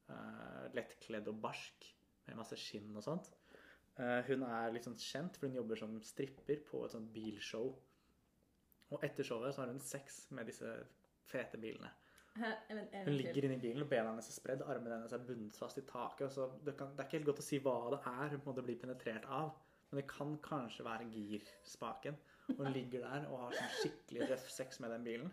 uh, lettkledd og barsk med masse skinn og sånt. Hun er litt sånn kjent, for hun jobber som stripper på et sånt bilshow. Og etter showet så har hun sex med disse fete bilene. <laughs> Hun ligger inni bilen, og bena hennes er spredd, armene hennes er bundet fast i taket. Så det, kan, det er ikke helt godt å si hva det er hun blir penetrert av. Men det kan kanskje være girspaken. Hun ligger der og har sånn skikkelig røff sex med den bilen.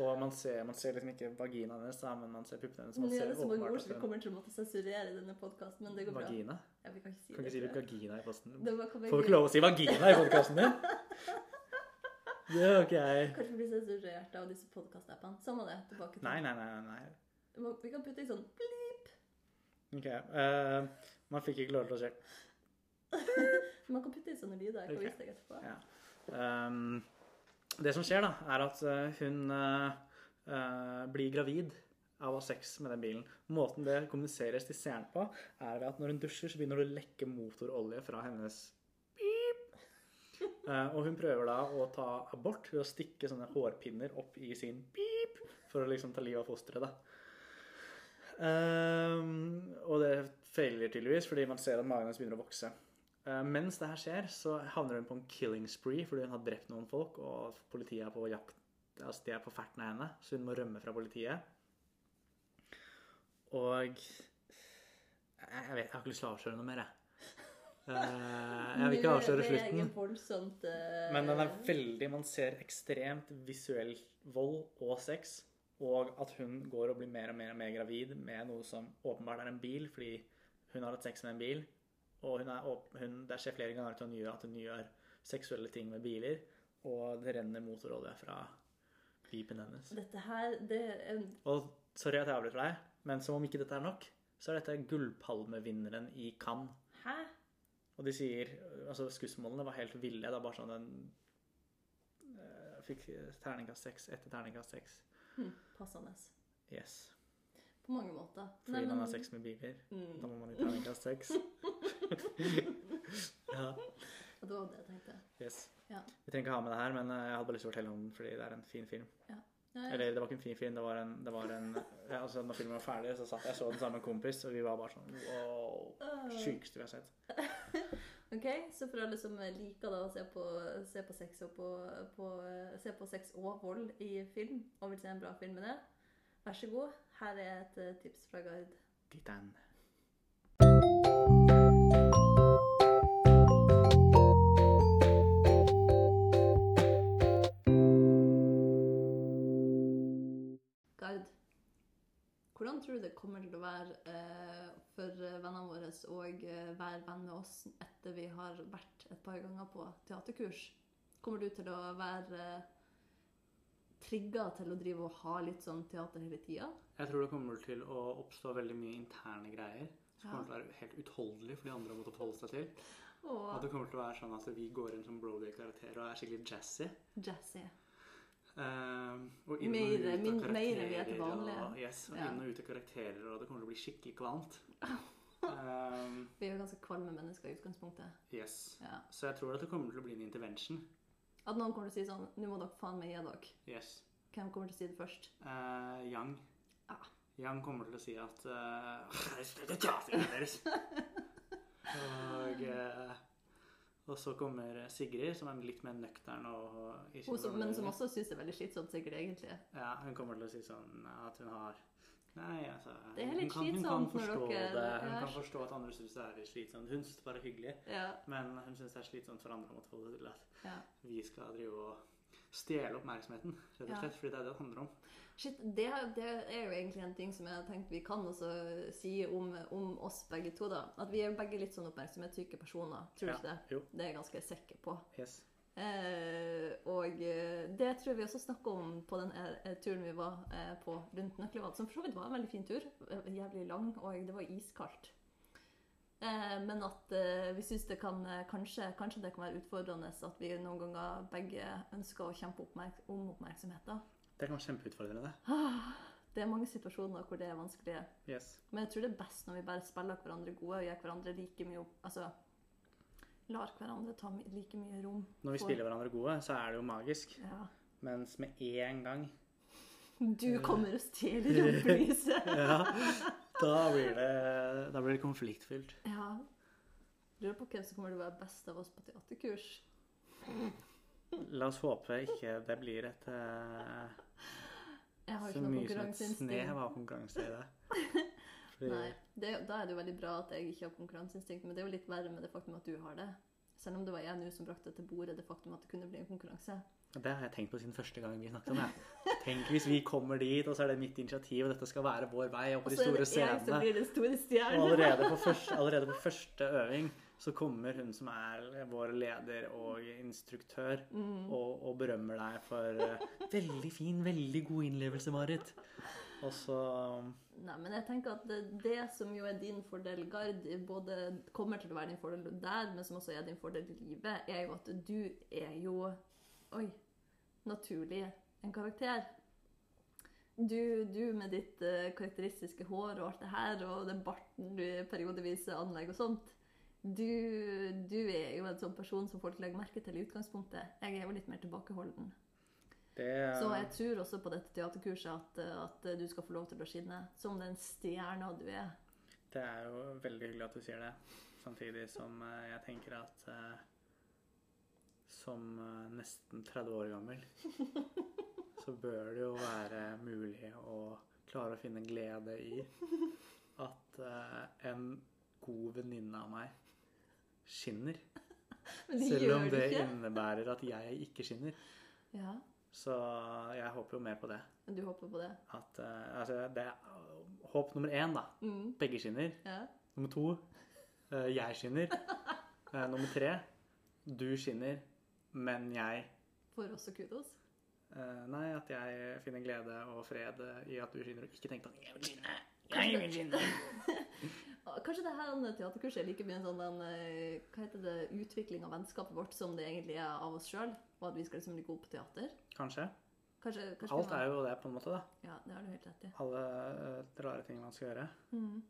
Og man ser, man ser liksom ikke vaginaen hennes, men man ser puppene hennes. Man er ser det så mange åpenbart ord som vi kommer til å måtte sensurere i denne podkasten, men det går bra. Vagina? Ja, vi kan ikke si Kan ikke si vagina i posten. Får vi ikke lov å si vagina i podkasten din? <laughs> Det gjør ikke jeg. Kanskje blir sensurert av disse podkast-appene. Samme det. Tilbake til Nei, nei, nei. nei, nei. Vi kan putte i sånn blip. Ok. Uh, man fikk ikke lov til å si <laughs> Man kan putte i sånne lyder. Jeg kan vise deg etterpå. Ja. Um, det som skjer, da, er at eh, hun uh, uh, blir gravid av å ha sex med den bilen. Måten det kommuniseres til seeren på, er ved at når hun dusjer, så begynner det å lekke motorolje fra hennes og hun prøver da å ta abort ved å stikke sånne hårpinner opp i sin pip for å liksom ta livet av fosteret, da. Um, og det feiler tydeligvis, fordi man ser at magen hennes begynner å vokse. Uh, mens det her skjer, så havner hun på en killing spree fordi hun har drept noen folk, og politiet er på jakt Altså, de er på ferten av henne, så hun må rømme fra politiet. Og jeg vet, jeg har ikke lyst til å avsløre noe mer, jeg. Eh, jeg vil ikke avsløre slutten. eh, Men den er veldig Man ser ekstremt visuell vold og sex. Og at hun går og blir mer og mer og mer gravid med noe som åpenbart er en bil, fordi hun har hatt sex med en bil. Og hun er, hun, det skjer flere ganger at hun, gjør, at hun gjør seksuelle ting med biler. Og det renner motorolje fra pipen hennes. Dette her, det en Og sorry at jeg avbryter deg, men som om ikke dette er nok, så er dette gullpalmevinneren i Cannes. Hæ? Og de sier Altså, skussmålene var helt ville. Det er bare sånn den eh, Fikk terningkast seks etter terningkast seks. Hm, passende. Yes. På mange måter. Fordi Nei, man har sex med biler. Da Mm, må man i terningkast seks. <laughs> ja. og det var det jeg tenkte. Yes. Ja. Vi trenger ikke ha med det her, men eh, jeg hadde bare lyst til å fortelle om den fordi det er en fin film. Ja, Eller det var ikke en fin film, det var en, det var en ja, altså, Når filmen var ferdig, så satt jeg så den sammen med en kompis, og vi var bare sånn Wow. Ah. Sjukeste vi har sett. <laughs> Ok, så for alle som liker da å se på, se på sex og på, på, se på sex og vold i film, og vil se en bra film med det, vær så god. Her er et eh, tips fra Gard. Titan. Hvordan tror du det kommer til å være eh, for vennene våre å eh, være venn med oss etter vi har vært et par ganger på teaterkurs? Kommer du til å være eh, trigga til å drive og ha litt sånn teater hele tida? Jeg tror det kommer til å oppstå veldig mye interne greier. Som Ja. kommer til å være helt utholdelig for de andre å måtte forholde seg til. Og Og det kommer til å være sånn at vi går inn som Brody-karakterer og er skikkelig jazzy. jazzy. Ehm, og inn og ut av er karakterer. Og, yes, og inn og ut av karakterer, og det kommer til å bli skikkelig kvalmt. Um, <laughs> Vi er jo ganske kvalme mennesker i utgangspunktet. yes. Ja. Så jeg tror at det kommer til å bli en intervention. At noen kommer til å si sånn Nå må dere faen meg gi dere. Yes. Hvem kommer til å si det først? Uh, Yang. Ja. Yang kommer til å si at uh, Det er teateret deres. og, eh, og så kommer Sigrid, som er litt mer nøktern og ikke Hun som, men som også syns det er veldig slitsomt, sikkert egentlig. Ja, hun kommer til å si sånn at hun har Nei, altså Det er hun litt kan, hun kan slitsomt når forstå dere- det. Hun ja. kan forstå at andre syns det er slitsomt. Hun syns det bare er hyggelig, Ja. men hun syns det er slitsomt for andre å måtte få det til at ja. vi skal drive og stjele oppmerksomheten, rett og Ja. slett. Fordi det er det det handler om. Shit, det, det er jo egentlig en ting som jeg har tenkt vi kan også si om, om oss begge to. da. At vi er jo begge litt sånn oppmerksomhetssyke personer. Tror du Ja. ikke det? Jo. Det er jeg ganske sikker på. Yes. Eh, og eh, det tror vi også snakka om på den eh, turen vi var eh, på rundt Nøklevad, som for så vidt var en veldig fin tur. Eh, Jævlig lang, og det var iskaldt. Eh, men at vi syns det kan kanskje, kanskje det kan være utfordrende at vi noen ganger begge ønsker å kjempe oppmerk om oppmerksomheten. Det kan være kjempeutfordrende. Det er mange situasjoner hvor det er vanskelig. Yes. Men jeg tror det er best når vi bare spiller hverandre gode og gjør hverandre like mye opp... Altså lar hverandre ta like mye rom. Når vi for- spiller hverandre gode, så er det jo magisk. Ja. Mens med en gang Du kommer og stjeler rampelyset. <laughs> ja, da, blir det, da blir det konfliktfylt. Ja. Lurer på hvem som kommer til å være best av oss på teaterkurs. La oss håpe ikke det blir et eh, så mye som et snev av konkurranse i det. <laughs> Fordi, Nei, det, Da er det jo veldig bra at jeg ikke har konkurranseinstinkt, men det er jo litt verre med det faktum at du har det. Selv om det var jeg nå som brakte til bordet det faktum at det kunne bli en konkurranse. Det har jeg tenkt på siden første gang vi snakket om det. Tenk hvis vi kommer dit, og så er det mitt initiativ, og dette skal være vår vei opp Og på de så er store det jeg som scenene. blir den store Og stjernen. allerede på, første, allerede på første øving så kommer hun som er vår leder og instruktør, Mm. og, og berømmer deg for uh, veldig fin, veldig god innlevelse, Marit. Og så Nei, men jeg tenker at det, det som jo er din fordel, Gard, både kommer til å være din fordel der, men som også er din fordel i livet, er jo at du er jo Oi. Naturlig en karakter. Du, du med ditt uh, karakteristiske hår og alt det her, og den barten du periodevis anlegger og sånt. Du, du er jo en sånn person som folk legger merke til i utgangspunktet. Jeg er jo litt mer tilbakeholden. det Så jeg tror også på dette teaterkurset at, at du skal få lov til å skinne som den stjerna du er. Det er jo veldig hyggelig at du sier det. Samtidig som eh, jeg tenker at eh, som eh, nesten 30 år gammel så bør det jo være mulig å klare å finne glede i at en god venninne av meg skinner. <laughs> Men det Selv om det ikke. innebærer at jeg ikke skinner. Ja, Så jeg håper jo mer på det. du håper på det. At, uh, altså, det håp nummer én, da. Mm. Begge skinner. Ja. Nummer to, uh, jeg skinner. uh, <laughs> nummer tre, du skinner, men jeg Får også kudos. Nei, at jeg finner glede og fred i at du skinner, og ikke tenker på at jeg vil skinne. Jeg vil skinne. <laughs> Kanskje det her teaterkurset er like mye en sånn den, eh, hva heter det, utvikling av vennskapet vårt som det egentlig er av oss sjøl, og at vi skal liksom bli gode på teater. Kanskje. Kanskje, kanskje Alt er jo det, på en måte. da. Ja, det har du helt rett i. Alle uh, rare ting man skal gjøre. Mm.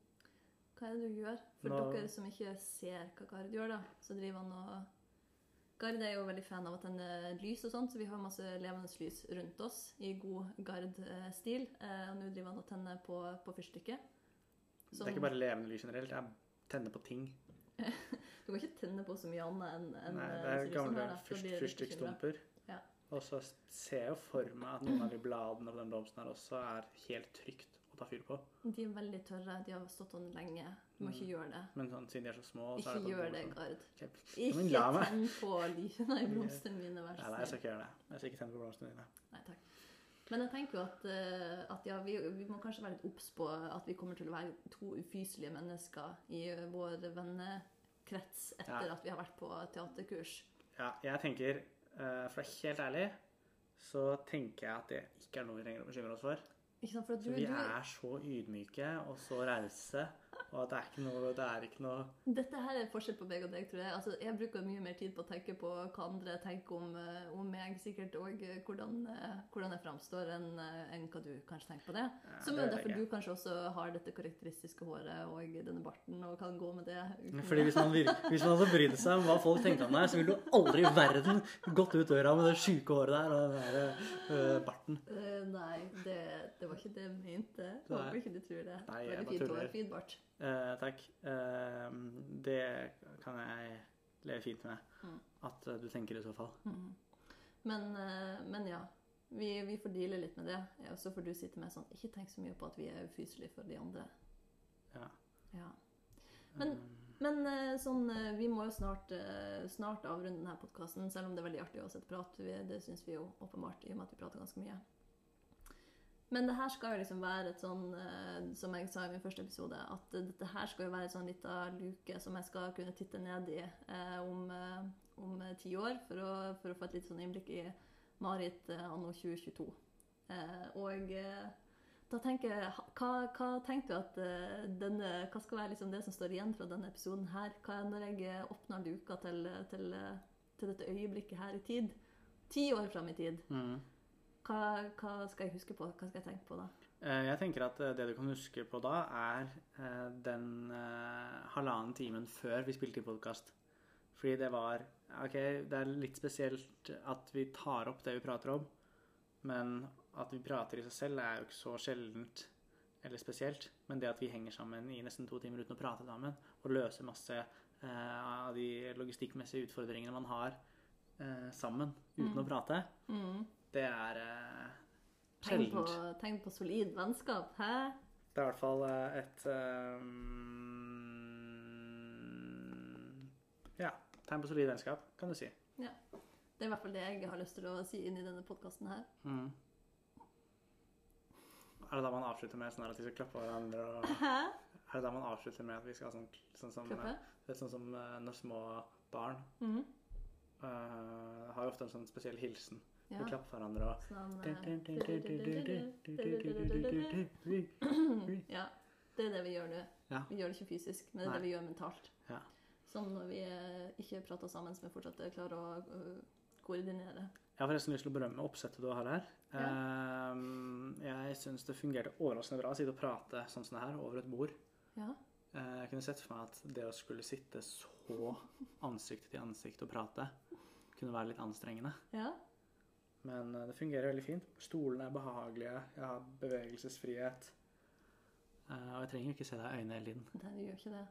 Hva er det du gjør? For Nå- dere som ikke ser hva Gard gjør, da, så driver han og Gard er jo veldig fan av å tenne lys og sånt, så vi har masse levende lys rundt oss i god Gard-stil. Eh, og nå driver han og tenner på, på fyrstikker. Det er ikke bare levende lys generelt, jeg tenner på ting. <laughs> Du kan ikke tenne på så mye annet enn en, Nei, eh, det er lysene gamle fyrstikkstumper. Ja. Og så ser jeg jo for meg at noen av de bladene på den blomsten her også er helt trygt å ta fyr på. De er veldig tørre. De har stått sånn lenge. Du må ikke gjøre det. Men sånn, siden de er så små, så Ikke det gjør det, sånn- Gard. Ikke tenn på lysene i blomstene mine, vær så snill. nei, jeg skal ikke gjøre det. Jeg skal ikke tenne på blomstene dine. Men jeg tenker jo at, eh, at ja, vi, vi må kanskje være litt obs på at vi kommer til å være to ufyselige mennesker i vår vennekrets etter Ja. at vi har vært på teaterkurs. Ja, jeg tenker, eh, for å være helt ærlig, så tenker jeg at det ikke er noe vi trenger å bekymre oss for. Ikke sant? For at du, Så vi du, er så ydmyke og så rause og at det er ikke noe, det er ikke noe Dette her er forskjell på meg og deg, tror jeg. Altså, jeg bruker mye mer tid på å tenke på hva andre tenker om, eh, om meg, sikkert, og eh, hvordan, eh, hvordan jeg framstår, enn enn hva du kanskje tenker på det. Ja, Som det er derfor jeg du kanskje også har dette karakteristiske håret og denne barten og kan gå med det. Fordi hvis man, vir- <laughs> hvis man hadde brydd seg om hva folk tenkte om deg, så ville du aldri i verden gått ut døra med det sjuke håret der og den der øh, barten. Nei, det, det var ikke det jeg mente. Håper ikke du tror det. Nei, jeg Veldig fint hår, fin bart. Eh, takk. Eh, det kan jeg leve fint med. Mm. At eh, du tenker i så fall. Mm. Men, eh, men ja, vi, vi får deale litt med det. Og så får du sitte med sånn Ikke tenk så mye på at vi er ufyselige for de andre. Ja. Ja. Men, men eh, sånn, vi må jo snart, snart avrunde denne podkasten, selv om det er veldig artig å sette prat. Det syns vi jo åpenbart, i og med at vi prater ganske mye. Men det her skal jo liksom være et sånn, eh, som jeg sa i min første episode, at dette her skal jo være et sånn lita luke som jeg skal kunne titte ned i eh, om, eh, om eh, ti år, for å, for å få et litt sånn innblikk i Marit anno 2022. Eh, og da tenker jeg, hva, hva tenker du at denne, hva skal være liksom det som står igjen fra denne episoden her? Hva er når jeg åpner luka til, til, til dette øyeblikket her i tid? Ti år fram i tid. Mm. Hva, hva skal jeg huske på? Hva skal jeg tenke på da? Eh, Jeg tenker at eh, det du kan huske på da, er eh, den halvannen timen før vi spilte i podkast. Fordi det var OK, det er litt spesielt at vi tar opp det vi prater om, men at vi prater i seg selv, er jo ikke så sjeldent eller spesielt. Men det at vi henger sammen i nesten to timer uten å prate sammen, og løser masse av de logistikkmessige utfordringene man har sammen uten Mm. å prate, Mm. Det er eh, Tegn, på, sjeldent. tegn på solid vennskap, hæ? Det er i hvert fall eh, et ehm, Ja. Tegn på solid vennskap, kan du si. Det er i hvert fall det jeg har lyst til å si inn i denne podkasten her. Mm. Er det da man avslutter med sånn at vi skal klappe hverandre? Og, <laughs> Hæ? er det da man avslutter med at vi skal ha sånn, sånn som, er sånn som eh, når små barn mm -hmm. uh, har jo ofte en sånn spesiell hilsen. Ja. Vi klapper hverandre og Sånn, Ja, eh, det er det vi gjør nå. Ja. Vi gjør det ikke fysisk, men det er Nei. det vi gjør mentalt. Ja. Sånn når vi eh, ikke prater sammen, så vi fortsatt klarer å eh, koordinere. Jeg har forresten lyst til å berømme oppsettet du har her. Ja. jeg syns det fungerte overraskende bra å sitte og prate sånn som det her over et bord. Ja. Eh, Jeg kunne sett for meg at det å skulle sitte så ansikt til ansikt og prate, kunne være litt anstrengende. ja. Men eh, det fungerer veldig fint. Stolene er behagelige, jeg har bevegelsesfrihet. Eh, Og jeg trenger jo ikke se deg i øynene hele tiden. Nei, det gjør ikke det.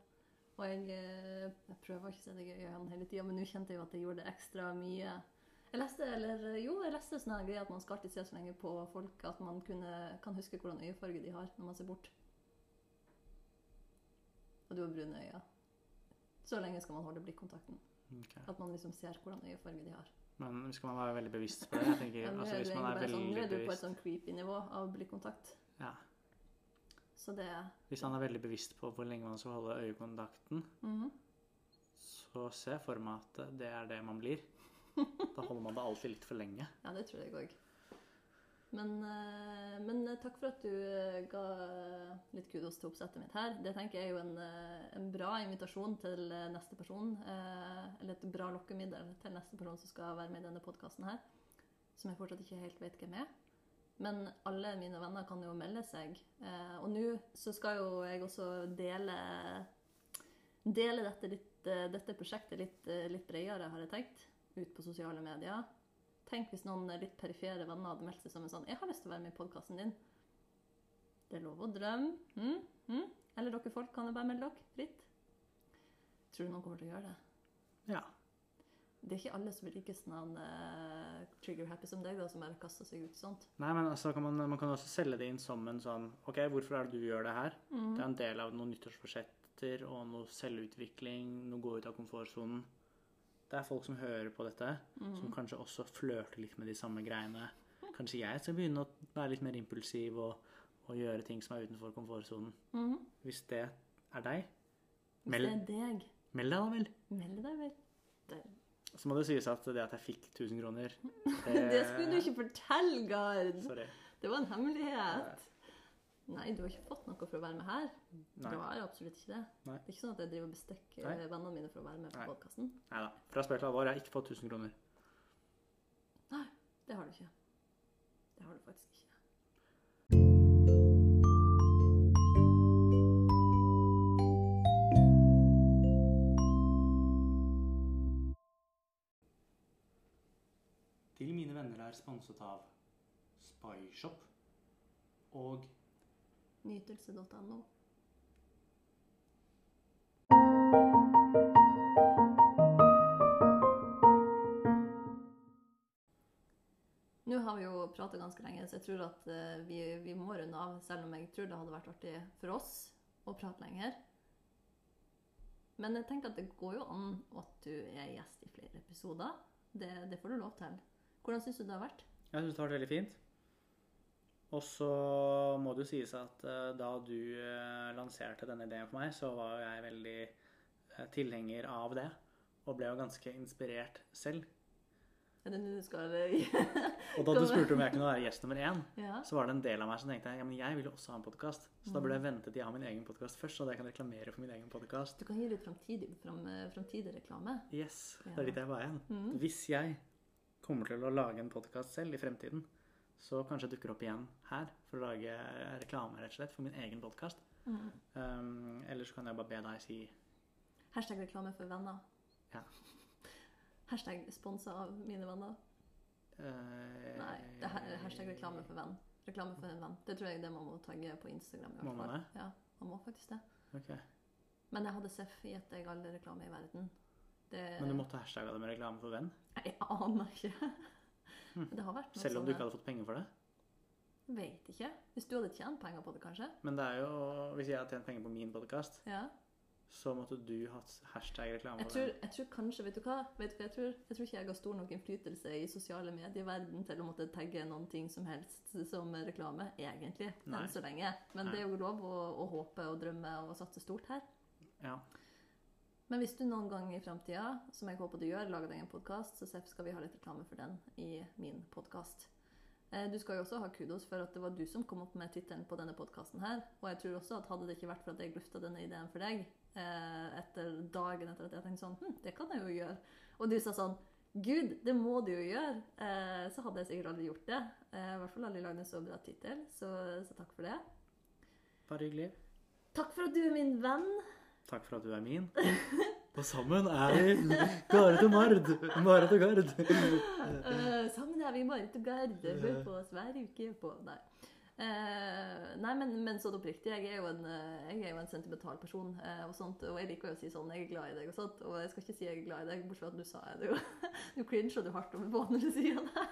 Og jeg, eh, jeg prøver ikke å se deg i øynene hele tida, men nå kjente jeg jo at jeg gjorde det ekstra mye. Jeg leste, eller jo, jeg leste sånn her greie at man skal alltid se så lenge på folk at man kunne, kan huske hvordan øyefarge de har når man ser bort. Og du har brune øyne. Så lenge skal man holde blikkontakten. Okay. At man liksom ser hvordan øyefarge de har. Men skal man være veldig bevisst på det? Jeg tenker, altså, er hvis man er veldig sånn, nå veldig er du på et bevisst sånn creepy nivå av blikkontakt. ja. Så det Hvis man er veldig bevisst på hvor lenge man skal holde øyekontakten, mhm. så ser jeg for meg at det er det man blir. <laughs> Da holder man det alltid litt for lenge. Ja, det tror jeg òg. Men, eh, men eh, takk for at du eh, ga litt kudos til oppsettet mitt her. Det tenker jeg er jo en, en bra invitasjon til neste person. Eller et bra lokkemiddel til neste person som skal være med i denne podkasten her. Som jeg fortsatt ikke helt vet hvem er. Men alle mine venner kan jo melde seg. Og nå så skal jo jeg også dele Dele dette, litt, dette prosjektet litt, litt bredere, har jeg tenkt. Ut på sosiale medier. Tenk hvis noen litt perifere venner hadde meldt seg som en sånn 'Jeg har lyst til å være med i podkasten din'. Det er lov å drømme. Mm, mm. Eller dere folk kan jo bare melde dere fritt. Tror du noen kommer til å gjøre det? Ja. Det er ikke alle som blir like sånn uh, trigger-happy som deg, da, som bare kaster seg ut sånt. Nei, men altså kan man, man kan også selge det inn som en sånn OK, hvorfor er det du gjør det her? Mm. Det er en del av noen nyttårsforsetter og noe selvutvikling, noe gå ut av komfortsonen. Det er folk som hører på dette, Mm. som kanskje også flørter litt med de samme greiene. Kanskje jeg skal begynne å være litt mer impulsiv og, og gjøre ting som er utenfor komfortsonen. Mm. Hvis det er deg, Hvis Meld- det er deg, meld deg da vel. meld deg vel. Der. Så må det sies at det at jeg fikk 1000 kroner <laughs> det skulle du ikke fortelle, Gard! Sorry. Det var en hemmelighet. Nei, du har ikke fått noe for å være med her. Nei. Du har absolutt ikke det. Nei. Det er ikke sånn at jeg driver og bestikker Nei. vennene mine for å være med på Nei. da. Fra spøk til alvor, jeg har ikke fått 1000 kroner. Nei, Det har du ikke. Det har du faktisk ikke. Til mine venner er sponset av Spyshop og Nytelse.no. Nå har vi jo pratet ganske lenge, så jeg tror at eh, vi, vi må runde av. Selv om jeg tror det hadde vært artig for oss å prate lenger. Men jeg tenker at det går jo an at du er gjest i flere episoder. Det, det får du lov til. Hvordan syns du det har vært? Jeg syns det har vært veldig fint. Og så må det jo sies at eh, da du eh, lanserte denne ideen for meg, så var jo jeg veldig eh, tilhenger av det. Og ble jo ganske inspirert selv. Det du skal <laughs> Og da du spurte om jeg kunne være gjest nummer én, Ja. så var det en del av meg som tenkte ja, men jeg vil jo også ha en podkast. Så da burde jeg vente til jeg har min egen podkast først, så jeg kan reklamere for min egen podkast. Du kan gi litt framtidig, fram, framtidig reklame. Yes, det er dit jeg var igjen. Mhm. Hvis jeg kommer til å lage en podkast selv i fremtiden, så kanskje jeg dukker opp igjen her for å lage reklame rett og slett for min egen podkast. Mm. Um, eller så kan jeg bare be deg si Hashtag reklame for venner. Ja. Hashtag sponsa av mine venner. Uh, Nei, det er hashtag reklame for venn. Reklame for en venn. Det tror jeg det man må tagge på Instagram. i Må man det? Ja, man må faktisk det. Ok. Men jeg hadde Seff gitt deg all reklame i verden. Det, Men du måtte hashtagge det med reklame for venn? Jeg aner ikke. Selv om du ikke hadde fått penger for det? Vet ikke. Hvis du hadde tjent penger på det, kanskje? Men det er jo Hvis jeg hadde tjent penger på min podkast, Ja. så måtte du hatt hashtag reklame for tror, den. jeg tror kanskje, vet du hva? Vet du hva jeg, tror? jeg tror ikke jeg har stor nok innflytelse i sosiale medier-verden til å måtte tagge noen ting som helst som reklame, egentlig, enn så lenge. Men Nei. det er jo lov å, å håpe og drømme og satse stort her. Ja. Men hvis du noen gang i framtida, som jeg håper du gjør, lager deg en podkast, så Seff, skal vi ha litt reklame for den i min podkast. Du skal jo også ha kudos for at det var du som kom opp med tittelen på denne podkasten her. Og jeg tror også at hadde det ikke vært for at jeg lufta denne ideen for deg, eh, etter dagen etter at jeg tenkte sånn Hm, det kan jeg jo gjøre. Og du sa sånn Gud, det må du jo gjøre. Eh, så hadde jeg sikkert aldri gjort det. Eh, I hvert fall aldri lagd en så bra tittel, så, så takk for det. Bare hyggelig. Takk for at du er min venn. Takk for at du er min. <laughs> Og sammen er vi Gard og Mard. Marit og Gard. Uh, <laughs> sammen er vi Marit og Gard. Hør på oss hver uke på Nei. Uh, nei, men, men sånn oppriktig, jeg er jo en, eh, jeg er jo en sentimental person, Uh, og sånt, og jeg liker jo å si sånn, jeg er glad i deg og sånt, og jeg skal ikke si jeg er glad i deg, bortsett fra at du sa det jo. <laughs> Du cringer du hardt over på når du sier det.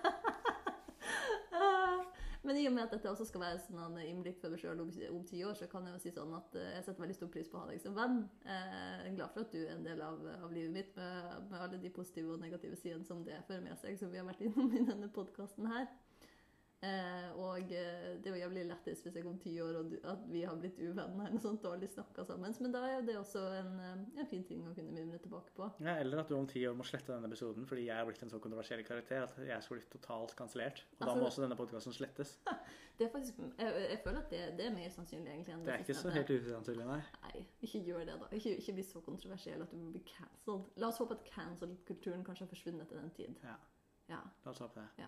Men i og med at dette også skal være sånn innblikk for meg sjøl om, om ti år, så kan jeg jo si sånn at eh, jeg setter veldig stor pris på å ha deg som venn. Eh, Jeg er glad for at du er en del av, av livet mitt med, med alle de positive og negative sidene som det fører med seg, som vi har vært innom i denne podkasten her. Eh, og eh, det er jævlig lettest hvis jeg om ti år og du, at vi har blitt uvenner eller sånt, aldri snakka sammen. Men da er det også en, eh, en fin ting å kunne mimre tilbake på. Ja, eller at du om ti år må slette denne episoden fordi jeg er blitt en så kontroversiell karakter at jeg skulle blitt totalt kansellert. Og da Altså- må også denne podkasten slettes. <laughs> Det er faktisk, jeg, jeg føler at det, det er mer sannsynlig egentlig Det er ikke så helt usannsynlig, nei. Nei, ikke gjør det, da. Ikke, ikke bli så kontroversiell at du blir cancelled. La oss håpe at cancel-kulturen kanskje har forsvunnet til den tid. Ja, Ja. la oss håpe det.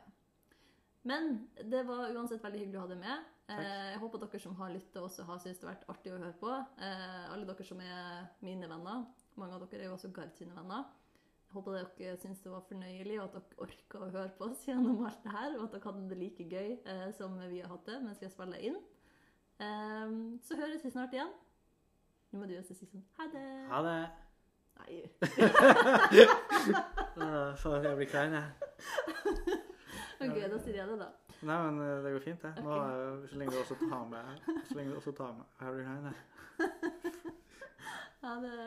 Men det var uansett veldig hyggelig å ha deg med. Takk. Eh, jeg håper dere som har lytta, også har syntes det har vært artig å høre på. Eh, alle dere som er mine venner. Mange av dere er jo også Gard sine venner. Jeg håper dere syntes det var fornøyelig, og at dere orka å høre på oss <laughs> gjennom alt det her, og at dere hadde det like gøy eh, som vi har hatt det mens vi har spilt inn. Eh, så høres vi snart igjen. Nå må du også si sånn ha det. Ha det. Nei. <laughs> Faen, jeg blir klein, jeg. <laughs> Ok, da sier jeg det, da. Nei, men uh, det går fint, det. Nå, Ok. er så lenge du også tar med Så lenge du også tar med Harry jeg. <laughs> Ha det.